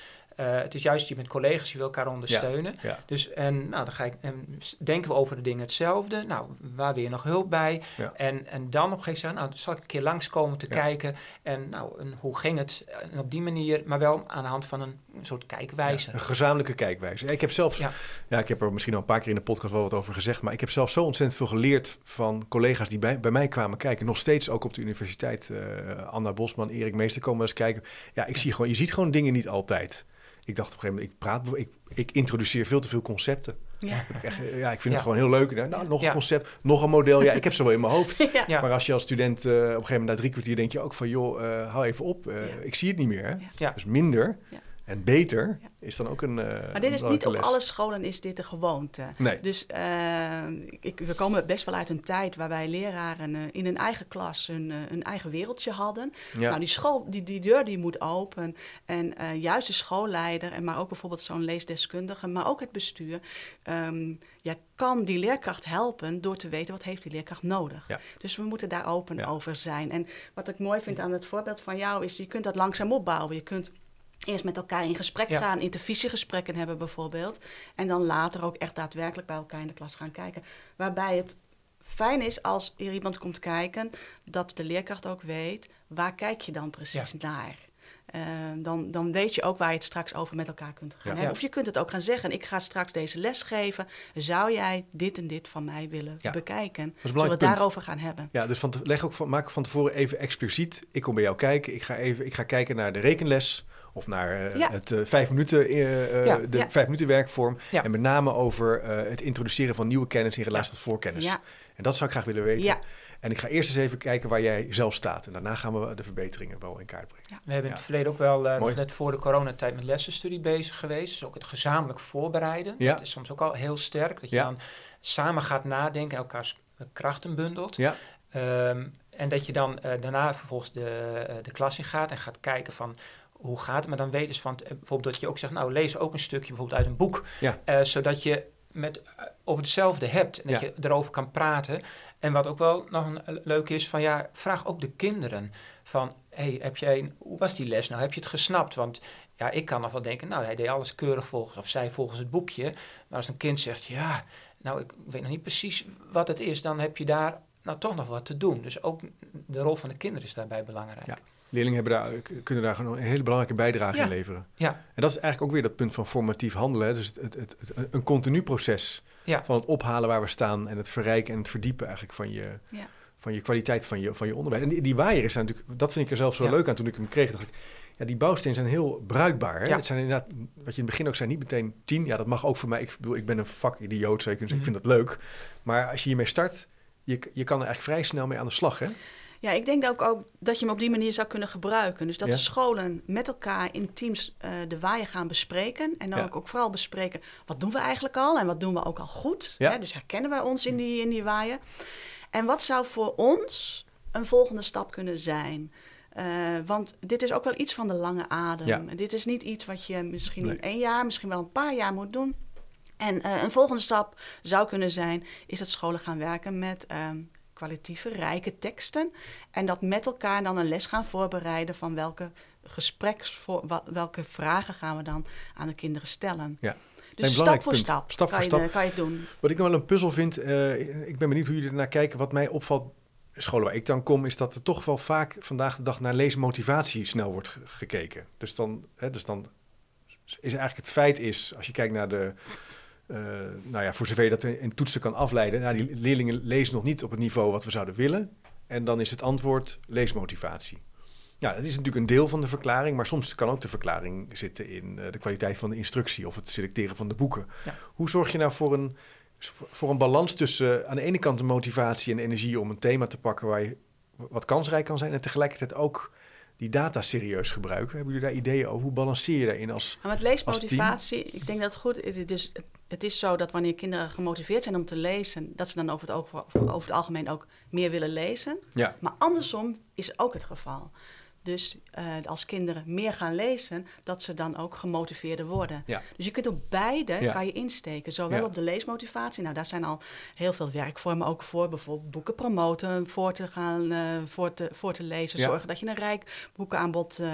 Uh, het is juist je met collega's, je wil elkaar ondersteunen. Ja, ja. Dus en nou, dan ga ik, en denken we over de dingen hetzelfde. Nou, waar wil je nog hulp bij? Ja. En, en dan op een gegeven moment, nou, zal ik een keer langskomen te kijken. En nou, en hoe ging het? En op die manier, maar wel aan de hand van een, een soort kijkwijze. een gezamenlijke kijkwijze. Ik heb zelf, ja. ik heb er misschien al een paar keer in de podcast wel wat over gezegd. Maar ik heb zelf zo ontzettend veel geleerd van collega's die bij, bij mij kwamen kijken. Nog steeds ook op de universiteit. Uh, Anna Bosman, Erik Meester komen eens kijken. Ja, ik zie gewoon, je ziet gewoon dingen niet altijd. Ik dacht op een gegeven moment, ik praat, ik, ik introduceer veel te veel concepten. Ja. Ik echt, eh, ja, ik vind Ja. het gewoon heel leuk. Nou, nou, nog een Ja. concept, nog een model. Ja, ik heb ze wel in mijn hoofd. Maar als je als student eh, op een gegeven moment na drie kwartier denk je ook van... joh, eh, hou even op, eh, Ja. ik zie het niet meer. Hè? Dus minder Ja. En beter Ja. is dan ook een eh Maar dit is niet op alle scholen is dit de gewoonte. Nee. Dus eh, ik, we komen best wel uit een tijd waarbij leraren eh, in hun eigen klas hun, hun eigen wereldje hadden. Ja. Nou, die, school, die, die deur die moet open. En juist de schoolleider, en maar ook bijvoorbeeld zo'n leesdeskundige, maar ook het bestuur, ehm, ja, kan die leerkracht helpen door te weten wat heeft die leerkracht nodig. Ja. Dus we moeten daar open over zijn. En wat ik mooi vind aan het voorbeeld van jou is, je kunt dat langzaam opbouwen. Je kunt eerst met elkaar in gesprek Ja. gaan, intervisiegesprekken hebben bijvoorbeeld. En dan later ook echt daadwerkelijk bij elkaar in de klas gaan kijken. Waarbij het fijn is als er iemand komt kijken, dat de leerkracht ook weet, waar kijk je dan precies naar? Eh, dan, dan weet je ook waar je het straks over met elkaar kunt gaan Ja. hebben. Of je kunt het ook gaan zeggen, ik ga straks deze les geven. Zou jij dit en dit van mij willen Ja. bekijken? Zullen we het punt. daarover gaan hebben? Ja, dus van te- leg ook van, maak van tevoren even expliciet. Ik kom bij jou kijken. Ik ga, even, ik ga kijken naar de rekenles. Of naar eh, Ja. het eh, vijf minuten, eh, Ja. de Ja. vijf minuten werkvorm. Ja. En met name over eh, het introduceren van nieuwe kennis in relatie Ja. tot voorkennis. Ja, En dat zou ik graag willen weten. ja, En ik ga eerst eens even kijken waar jij zelf staat. En daarna gaan we de verbeteringen wel in kaart brengen. We hebben in Ja. het verleden ook wel, eh, nog net voor de coronatijd, met lessenstudie bezig geweest. Dus ook het gezamenlijk voorbereiden. Ja. Dat is soms ook al heel sterk. Dat je Ja. dan samen gaat nadenken, elkaars eh, krachten bundelt. Ja, Ehm, en dat je dan eh, daarna vervolgens de, de klas in gaat en gaat kijken van hoe gaat het. Maar dan weet je van, eh, bijvoorbeeld dat je ook zegt, nou lees ook een stukje bijvoorbeeld uit een boek. Ja. Eh, zodat je met, eh, over hetzelfde hebt en dat Ja. je erover kan praten. En wat ook wel nog een leuk is, van ja, vraag ook de kinderen van, hey, heb jij, hoe was die les nou? Heb je het gesnapt? Want ja, ik kan nog wel denken, nou, hij deed alles keurig volgens, of zij volgens het boekje. Maar als een kind zegt, ja, nou, ik weet nog niet precies wat het is, dan heb je daar nou toch nog wat te doen. Dus ook de rol van de kinderen is daarbij belangrijk. Ja. Leerlingen hebben daar, kunnen daar gewoon een hele belangrijke bijdrage Ja. in leveren. Ja. En dat is eigenlijk ook weer dat punt van formatief handelen. Hè. Dus het, het, het, het- een continu proces Ja. van het ophalen waar we staan en het verrijken en het verdiepen eigenlijk van je, Ja. van je kwaliteit van je, van je onderwijs. En die, die waaier is daar natuurlijk, dat vind ik er zelf zo Ja. leuk aan toen ik hem kreeg. Dacht ik, ja, die bouwstenen zijn heel bruikbaar. Hè? Ja. Het zijn inderdaad, wat je in het begin ook zei, niet meteen tien. Ja, dat mag ook voor mij. Ik bedoel, ik ben een vakidioot, zou je kunnen zeggen. Ik vind dat leuk. Maar als je hiermee start, je, je kan er eigenlijk vrij snel mee aan de slag. Hè? Ja, ik denk ook, ook dat je hem op die manier zou kunnen gebruiken. Dus dat Ja. de scholen met elkaar in teams eh, de waaier gaan bespreken. En dan Ja. ook, ook vooral bespreken, wat doen we eigenlijk al en wat doen we ook al goed? Ja. Hè? Dus herkennen wij ons in die, in die waaier? En wat zou voor ons een volgende stap kunnen zijn? Eh, want dit is ook wel iets van de lange adem. Dit is niet iets wat je misschien Nee. in één jaar, misschien wel een paar jaar moet doen. En eh, een volgende stap zou kunnen zijn, is dat scholen gaan werken met ehm, kwalitatieve, rijke teksten. En dat met elkaar dan een les gaan voorbereiden van welke gespreksvoor, wa- welke vragen gaan we dan aan de kinderen stellen. Ja. Dus Een stap voor punt. stap, Stap kan, voor je, stap. kan je het doen. Wat ik nog wel een puzzel vind, eh, ik ben benieuwd hoe jullie ernaar kijken. Wat mij opvalt, scholen waar ik dan kom, is dat er toch wel vaak vandaag de dag naar leesmotivatie snel wordt ge- gekeken. Dus dan, hè, dus dan is eigenlijk het feit is, als je kijkt naar de, eh, nou ja, voor zover je dat in, toetsen kan afleiden, nou, die leerlingen lezen nog niet op het niveau wat we zouden willen. En dan is het antwoord leesmotivatie. Ja, dat is natuurlijk een deel van de verklaring, maar soms kan ook de verklaring zitten in eh, de kwaliteit van de instructie of het selecteren van de boeken. Ja. Hoe zorg je nou voor een, voor een balans tussen aan de ene kant de motivatie en energie om een thema te pakken waar je wat kansrijk kan zijn en tegelijkertijd ook die data serieus gebruiken? Hebben jullie daar ideeën over? Hoe balanceer je daarin als... Maar met leesmotivatie, ik denk dat het goed is. Dus het is zo dat wanneer kinderen gemotiveerd zijn om te lezen, dat ze dan over het, over, over het algemeen ook meer willen lezen. Ja, Maar andersom is ook het geval. Dus eh, als kinderen meer gaan lezen, dat ze dan ook gemotiveerder worden. Ja. Dus je kunt op beide Ja. kan je insteken. Zowel Ja. op de leesmotivatie, nou daar zijn al heel veel werkvormen ook voor. Bijvoorbeeld boeken promoten, voor te gaan, eh, voor, te, voor te lezen. Zorgen dat je een rijk boekenaanbod eh,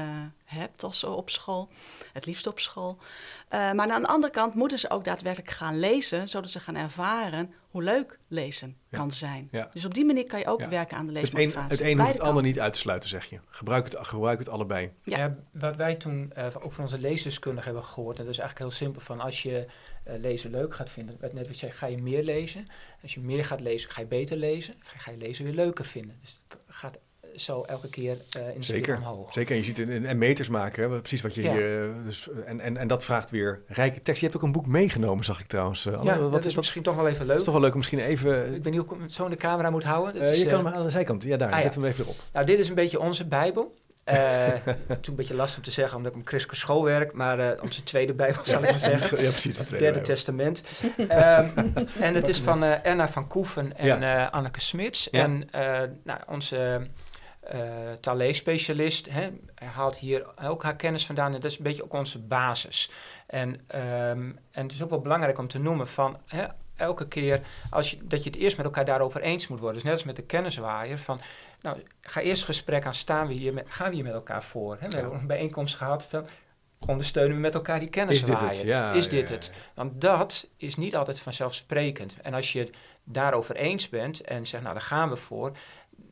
hebt als, op school. Het liefst op school. Maar aan de andere kant moeten ze ook daadwerkelijk gaan lezen, zodat ze gaan ervaren hoe leuk lezen Ja. kan zijn. Ja. Dus op die manier kan je ook Ja. werken aan de dus het een, leesmotivatie. het een hoeft het ander niet uit te sluiten, zeg je. Gebruik het, gebruik het allebei. Ja. Ja. wat wij toen eh, ook van onze leesdeskundigen hebben gehoord, en dat is eigenlijk heel simpel, van als je eh, lezen leuk gaat vinden, wat net wat je zei, ga je meer lezen. Als je meer gaat lezen, ga je beter lezen. Ga je lezen weer leuker vinden. Dus het gaat zo elke keer uh, in de Zeker. omhoog. Zeker, en je ziet en, en meters maken, hè, precies wat je Ja. hier... Dus, en, en, en dat vraagt weer rijke tekst. Je hebt ook een boek meegenomen, zag ik trouwens. Uh, ja, wat dat is misschien toch wel even leuk. is toch wel leuk om misschien even... Ik weet niet hoe ik zo in de camera moet houden. Dat Uh, is, je kan eh, hem aan de zijkant. Ja, daar. ah. Zet hem even erop. Nou, dit is een beetje onze Bijbel. Eh toen een beetje lastig om te zeggen, omdat ik om christelijk schoolwerk, maar eh, onze tweede Bijbel zal ik maar zeggen. Ja, precies. Het derde testament. Ehm, en het is van eh, Erna van Koeven en Ja. eh, Anneke Smits. Ja. En eh, nou, onze eh taalleespecialist hè, hij haalt hier ook haar kennis vandaan. En dat is een beetje ook onze basis. En, ehm, en het is ook wel belangrijk om te noemen van... Hè, elke keer als je, dat je het eerst met elkaar daarover eens moet worden. Dus net als met de kenniswaaier. Van, nou, ga eerst gesprek aan, staan we hier met, gaan we hier met elkaar voor? Hè? We hebben een bijeenkomst gehad van... ondersteunen we met elkaar die Is dit kenniswaaier? het? Ja, is dit ja, het? Want dat is niet altijd vanzelfsprekend. En als je het daarover eens bent en zegt, nou daar gaan we voor,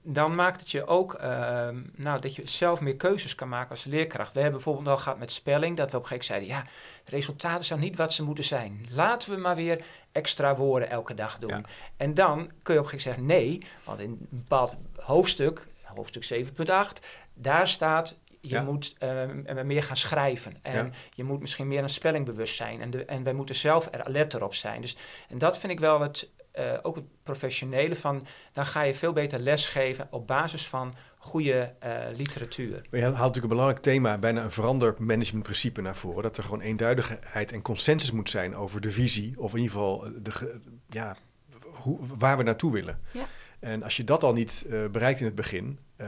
dan maakt het je ook ehm, nou, dat je zelf meer keuzes kan maken als leerkracht. We hebben bijvoorbeeld al gehad met spelling, dat we op een gegeven moment zeiden, ja, de resultaten zijn niet wat ze moeten zijn. Laten we maar weer extra woorden elke dag doen. Ja. En dan kun je op een gegeven moment zeggen, nee, want in een bepaald hoofdstuk, hoofdstuk 7.8, daar staat je Ja. moet ehm, meer gaan schrijven. En Ja. je moet misschien meer een spellingbewust zijn. En, de, en wij moeten zelf er alert op zijn. Dus, en dat vind ik wel het, eh, ook het professionele van... dan ga je veel beter lesgeven op basis van goede eh, literatuur. Maar je haalt natuurlijk een belangrijk thema, bijna een verandermanagementprincipe naar voren. Dat er gewoon eenduidigheid en consensus moet zijn over de visie. Of in ieder geval de, ja, hoe, waar we naartoe willen. Ja. En als je dat al niet eh, bereikt in het begin, eh,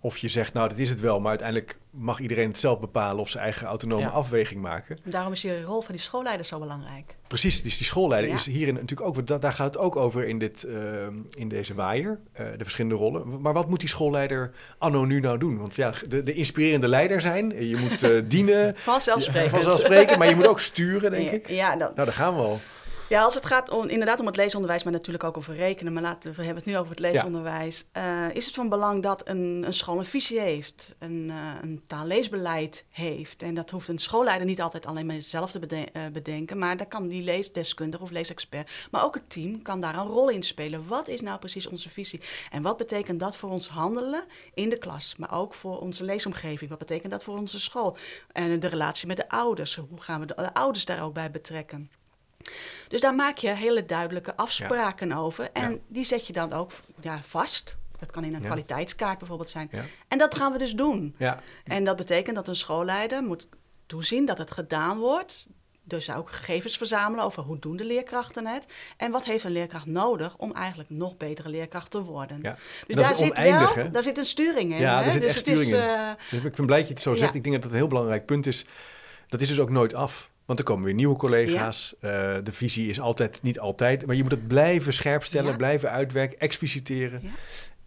of je zegt, nou, dit is het wel, maar uiteindelijk mag iedereen het zelf bepalen of zijn eigen autonome Ja. afweging maken. Daarom is die rol van die schoolleider zo belangrijk. Precies, dus die schoolleider Ja. is hierin natuurlijk ook, da- daar gaat het ook over in, dit, eh, in deze waaier, eh, de verschillende rollen. Maar wat moet die schoolleider anno nu nou doen? Want ja, de, de inspirerende leider zijn, je moet eh, dienen, Vanzelfsprekend. vanzelfsprekend, maar je moet ook sturen, denk Ja, ik. Ja, dat, Nou, daar gaan we al. Ja, als het gaat om, inderdaad om het leesonderwijs, maar natuurlijk ook over rekenen. Maar laten we, hebben het nu over het leesonderwijs. Eh, is het van belang dat een, een school een visie heeft, een, eh, een taalleesbeleid heeft? En dat hoeft een schoolleider niet altijd alleen maar zelf te beden- eh, bedenken. Maar daar kan die leesdeskundige of leesexpert, maar ook het team kan daar een rol in spelen. Wat is nou precies onze visie? En wat betekent dat voor ons handelen in de klas? Maar ook voor onze leesomgeving. Wat betekent dat voor onze school? En de relatie met de ouders. Hoe gaan we de ouders daar ook bij betrekken? Dus daar maak je hele duidelijke afspraken over. En Ja. die zet je dan ook ja, vast. Dat kan in een Ja. kwaliteitskaart bijvoorbeeld zijn. En dat gaan we dus doen. Ja. En dat betekent dat een schoolleider moet toezien dat het gedaan wordt. Dus ook gegevens verzamelen over hoe doen de leerkrachten het. En wat heeft een leerkracht nodig om eigenlijk nog betere leerkracht te worden. Ja. Dus dat daar zit, oneindig, wel, hè? daar zit een sturing in. Ja, hè? zit dus het is, in. eh, Dus ik ben blij dat je het zo zegt. Ik denk dat het een heel belangrijk punt is. Dat is dus ook nooit af. Want er komen weer nieuwe collega's. Eh, de visie is altijd, niet altijd. Maar je moet het blijven scherpstellen, Ja. blijven uitwerken, expliciteren. Ja.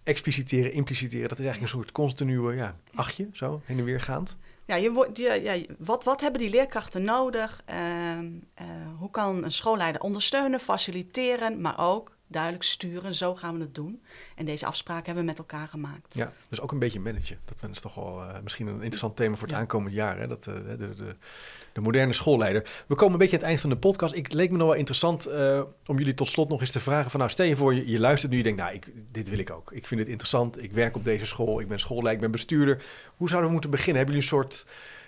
Expliciteren, impliciteren. Dat is eigenlijk een soort continue ja, achtje, zo, heen en weer gaand. Ja, je wordt, je, ja, wat, wat hebben die leerkrachten nodig? Ehm, eh, hoe kan een schoolleider ondersteunen, faciliteren, maar ook duidelijk sturen? Zo gaan we het doen. En deze afspraken hebben we met elkaar gemaakt. Ja, dus ook een beetje managen. Dat is toch wel eh, misschien een interessant thema voor het Ja. aankomend jaar. Hè? Dat, eh, de, de, de moderne schoolleider. We komen een beetje aan het eind van de podcast. Ik leek me nog wel interessant eh, om jullie tot slot nog eens te vragen. Van, nou, stel je voor, je, je luistert nu, je denkt, nou, ik, dit wil ik ook. Ik vind het interessant. Ik werk op deze school. Ik ben schoolleider, ik ben bestuurder. Hoe zouden we moeten beginnen? Hebben jullie een soort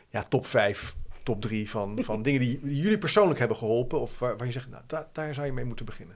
ja, top 5, top 3 van, van dingen die, die jullie persoonlijk hebben geholpen? Of waar, waar je zegt, nou, daar, daar zou je mee moeten beginnen.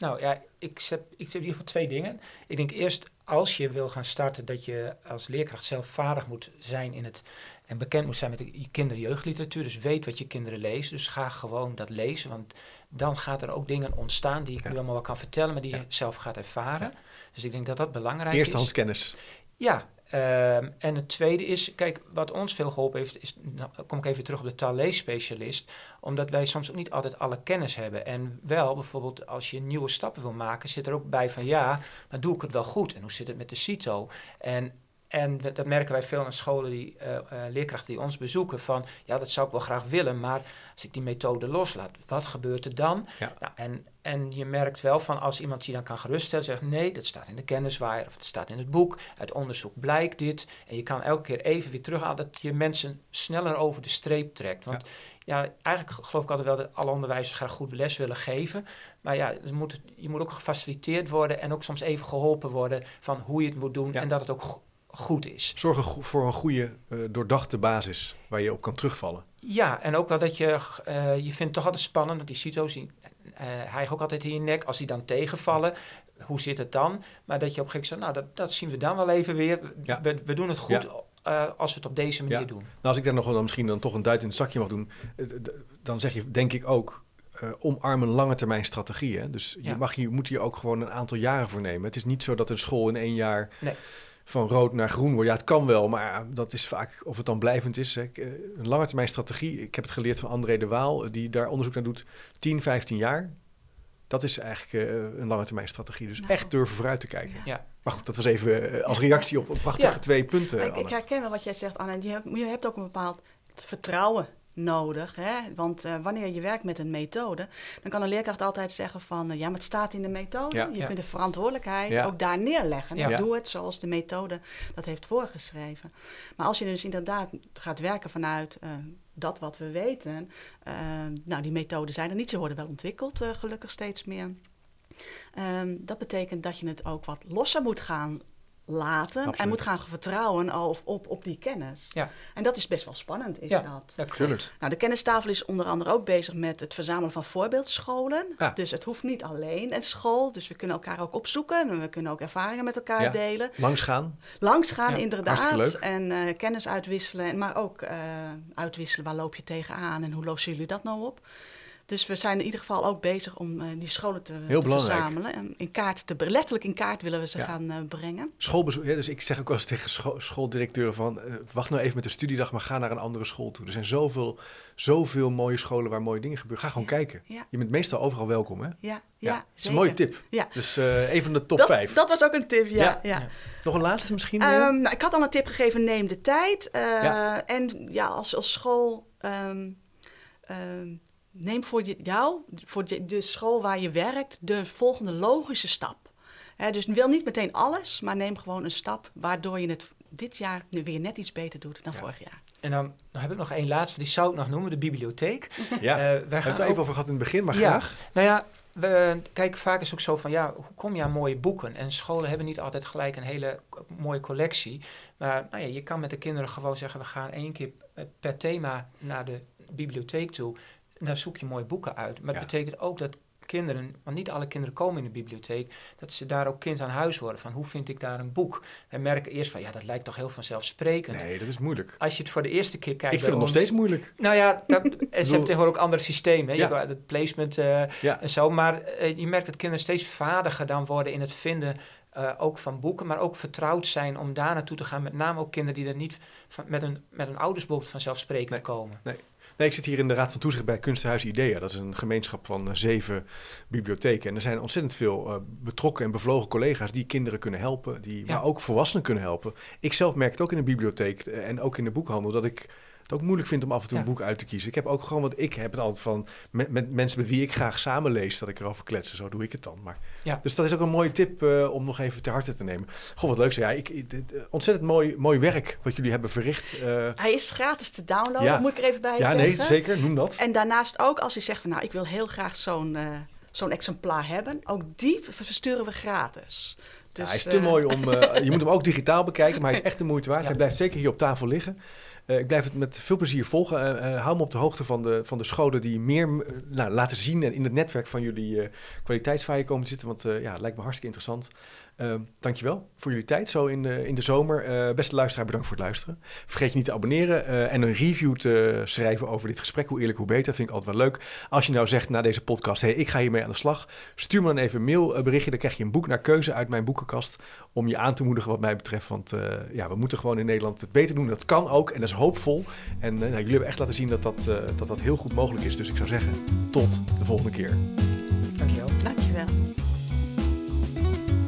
Nou ja, ik heb, ik heb in ieder geval twee dingen. Ik denk eerst, als je wil gaan starten, dat je als leerkracht zelf vaardig moet zijn in het en bekend moet zijn met de kinder- en jeugdliteratuur. Dus weet wat je kinderen lezen. Dus ga gewoon dat lezen, want dan gaat er ook dingen ontstaan die ik Ja. nu allemaal wel kan vertellen, maar die Ja. je zelf gaat ervaren. Dus ik denk dat dat belangrijk is. kennis. Ja, ehm, en het tweede is, kijk, wat ons veel geholpen heeft, is, nou, kom ik even terug op de taalleesspecialist, omdat wij soms ook niet altijd alle kennis hebben. En wel, bijvoorbeeld, als je nieuwe stappen wil maken, zit er ook bij van, ja, maar doe ik het wel goed? En hoe zit het met de CITO? En En dat merken wij veel aan scholen, die, eh, leerkrachten die ons bezoeken, van ja, dat zou ik wel graag willen, maar als ik die methode loslaat, wat gebeurt er dan? Ja. Nou, en, en je merkt wel van als iemand je dan kan geruststellen, zegt nee, dat staat in de kenniswaaier of het staat in het boek, uit onderzoek blijkt dit. En je kan elke keer even weer terughalen dat je mensen sneller over de streep trekt. Want ja, eigenlijk geloof ik altijd wel dat alle onderwijzers graag goed les willen geven. Maar ja, het moet, je moet ook gefaciliteerd worden en ook soms even geholpen worden van hoe je het moet doen Ja. en dat het ook goed is. Zorg voor een goede, eh, doordachte basis waar je op kan terugvallen. Ja, en ook wel dat je, eh, je vindt het toch altijd spannend, dat die CITO's, die, eh hij ook altijd in je nek, als die dan tegenvallen, hoe zit het dan? Maar dat je op een gegeven moment zegt, nou, dat, dat zien we dan wel even weer. Ja. We, we doen het goed Ja. als we het op deze manier Ja. doen. Nou, als ik daar nog wel dan misschien dan toch een duit in het zakje mag doen, dan zeg je denk ik ook omarm een lange termijn strategie. Hè? Dus je, mag hier, moet hier ook gewoon een aantal jaren voor nemen. Het is niet zo dat een school in één jaar Nee. Van rood naar groen wordt. Ja, het kan wel, maar dat is vaak of het dan blijvend is. Hè. Eh, Een lange termijn strategie, ik heb het geleerd van André de Waal, eh, die daar onderzoek naar doet, 10, 15 jaar. Dat is eigenlijk eh, een lange termijn strategie. Dus Nou. echt durven vooruit te kijken. Ja. Maar goed, dat was even als reactie op prachtige Ja. twee punten. Ik, ik herken wel wat jij zegt, Anne. Je hebt, je hebt ook een bepaald vertrouwen nodig. Hè? Want eh, wanneer je werkt met een methode, dan kan een leerkracht altijd zeggen van... eh, ja, maar het staat in de methode. Ja. Je Ja. kunt de verantwoordelijkheid Ja. ook daar neerleggen. Ja. Nou, Doe het zoals de methode dat heeft voorgeschreven. Maar als je dus inderdaad gaat werken vanuit... eh, dat wat we weten. nou, die methoden zijn er niet. Ze worden wel ontwikkeld, eh, gelukkig steeds meer. Ehm, dat betekent dat je het ook wat losser moet gaan laten. Absoluut. En moet gaan vertrouwen op, op, op die kennis. Ja. En dat is best wel spannend, is Ja. dat. Dat Tuurlijk. Nou, de kennistafel is onder andere ook bezig met het verzamelen van voorbeeldscholen. Ja. Dus het hoeft niet alleen een school. Dus we kunnen elkaar ook opzoeken. En we kunnen ook ervaringen met elkaar Ja. delen. Langs gaan. Langs gaan, Ja, inderdaad. En eh, kennis uitwisselen. en- Maar ook eh, uitwisselen, waar loop je tegenaan en hoe lossen jullie dat nou op? Dus we zijn in ieder geval ook bezig om eh, die scholen te, Heel te verzamelen. En in kaart te, letterlijk in kaart willen we ze Ja. gaan eh, brengen. Schoolbezoek, ja, dus ik zeg ook wel eens tegen scho- schooldirecteuren van... eh, wacht nou even met de studiedag, maar ga naar een andere school toe. Er zijn zoveel, zoveel mooie scholen waar mooie dingen gebeuren. Ga gewoon kijken. Ja, Je bent meestal overal welkom, hè? ja, ja, Ja, dat is een mooie tip. Ja. Dus eh even de top dat, 5. dat was ook een tip, ja. Ja. ja. Ja. Nog een laatste misschien? Ehm, nou, ik had al een tip gegeven, neem de tijd. Eh, Ja. En ja, als, als school, ehm, ehm, neem voor je, jou, voor de, de school waar je werkt, de volgende logische stap. Hè, dus wil niet meteen alles, maar neem gewoon een stap waardoor je het dit jaar nu weer net iets beter doet dan Ja. vorig jaar. En dan, dan heb ik nog één laatste, die zou ik nog noemen, de bibliotheek. ja, Eh, we wij hebben het gaan er even over gehad in het begin, maar Ja. graag. Nou ja, we, kijk, vaak is het ook zo van, ja, hoe kom je aan mooie boeken? En scholen hebben niet altijd gelijk een hele mooie collectie. Maar nou ja, je kan met de kinderen gewoon zeggen, we gaan één keer eh, per thema naar de bibliotheek toe. En daar zoek je mooie boeken uit. Maar Ja. het betekent ook dat kinderen, want niet alle kinderen komen in de bibliotheek, dat ze daar ook kind aan huis worden. Van hoe vind ik daar een boek? En merken eerst van, ja, dat lijkt toch heel vanzelfsprekend. Nee, dat is moeilijk. Als je het voor de eerste keer kijkt Ik vind het nog steeds moeilijk. nou ja, dat, en ze hebben tegenwoordig ook andere systemen. Ja. Je hebt het placement eh, Ja. en zo. Maar eh, je merkt dat kinderen steeds vaardiger dan worden in het vinden eh, ook van boeken. Maar ook vertrouwd zijn om daar naartoe te gaan. Met name ook kinderen die er niet van, met, een, met een ouders bijvoorbeeld vanzelfsprekend Nee. komen. Nee, ik zit hier in de Raad van Toezicht bij Kunstenhuis Idea. Dat is een gemeenschap van eh, zeven bibliotheken. En er zijn ontzettend veel eh, betrokken en bevlogen collega's die kinderen kunnen helpen, die, Ja. maar ook volwassenen kunnen helpen. Ik zelf merk het ook in de bibliotheek eh, en ook in de boekhandel dat ik het ook moeilijk vind om af en toe Ja. een boek uit te kiezen. Ik heb ook gewoon, want ik heb het altijd van met, met mensen met wie ik graag samen lees, dat ik erover kletsen. Zo doe ik het dan. Maar, Ja. Dus dat is ook een mooie tip eh, om nog even ter harte te nemen. Goh, wat leuk. Zeg. Ja, ik, ik- dit, eh, ontzettend mooi, mooi werk wat jullie hebben verricht. Eh, Hij is gratis te downloaden, Ja. moet ik er even bij ja, zeggen. nee, zeker. Noem dat. En daarnaast ook, als je zegt van nou, ik wil heel graag zo'n zo'n exemplaar hebben, ook die ver- versturen we gratis. Dus, Ja, hij is te mooi om. je moet hem ook digitaal bekijken, maar hij is echt de moeite waard. Ja. Hij blijft zeker hier op tafel liggen. Eh, ik blijf het met veel plezier volgen. Eh, hou me op de hoogte van de, van de scholen die meer nou, laten zien en in het netwerk van jullie kwaliteitsvaaier komen te zitten. Want ja, lijkt me hartstikke interessant. Eh, dankjewel voor jullie tijd zo in de, in de zomer. Eh, beste luisteraar, bedankt voor het luisteren. Vergeet je niet te abonneren eh, en een review te schrijven over dit gesprek. Hoe eerlijk, hoe beter. Vind ik altijd wel leuk. Als je nou zegt na deze podcast, hey, ik ga hiermee aan de slag. Stuur me dan even een mailberichtje. Dan krijg je een boek naar keuze uit mijn boekenkast. Om je aan te moedigen wat mij betreft. Want eh, ja, we moeten gewoon in Nederland het beter doen. Dat kan ook en dat is hoopvol. En nou, jullie hebben echt laten zien dat dat, eh, dat dat heel goed mogelijk is. Dus ik zou zeggen, tot de volgende keer. Dankjewel. Dankjewel.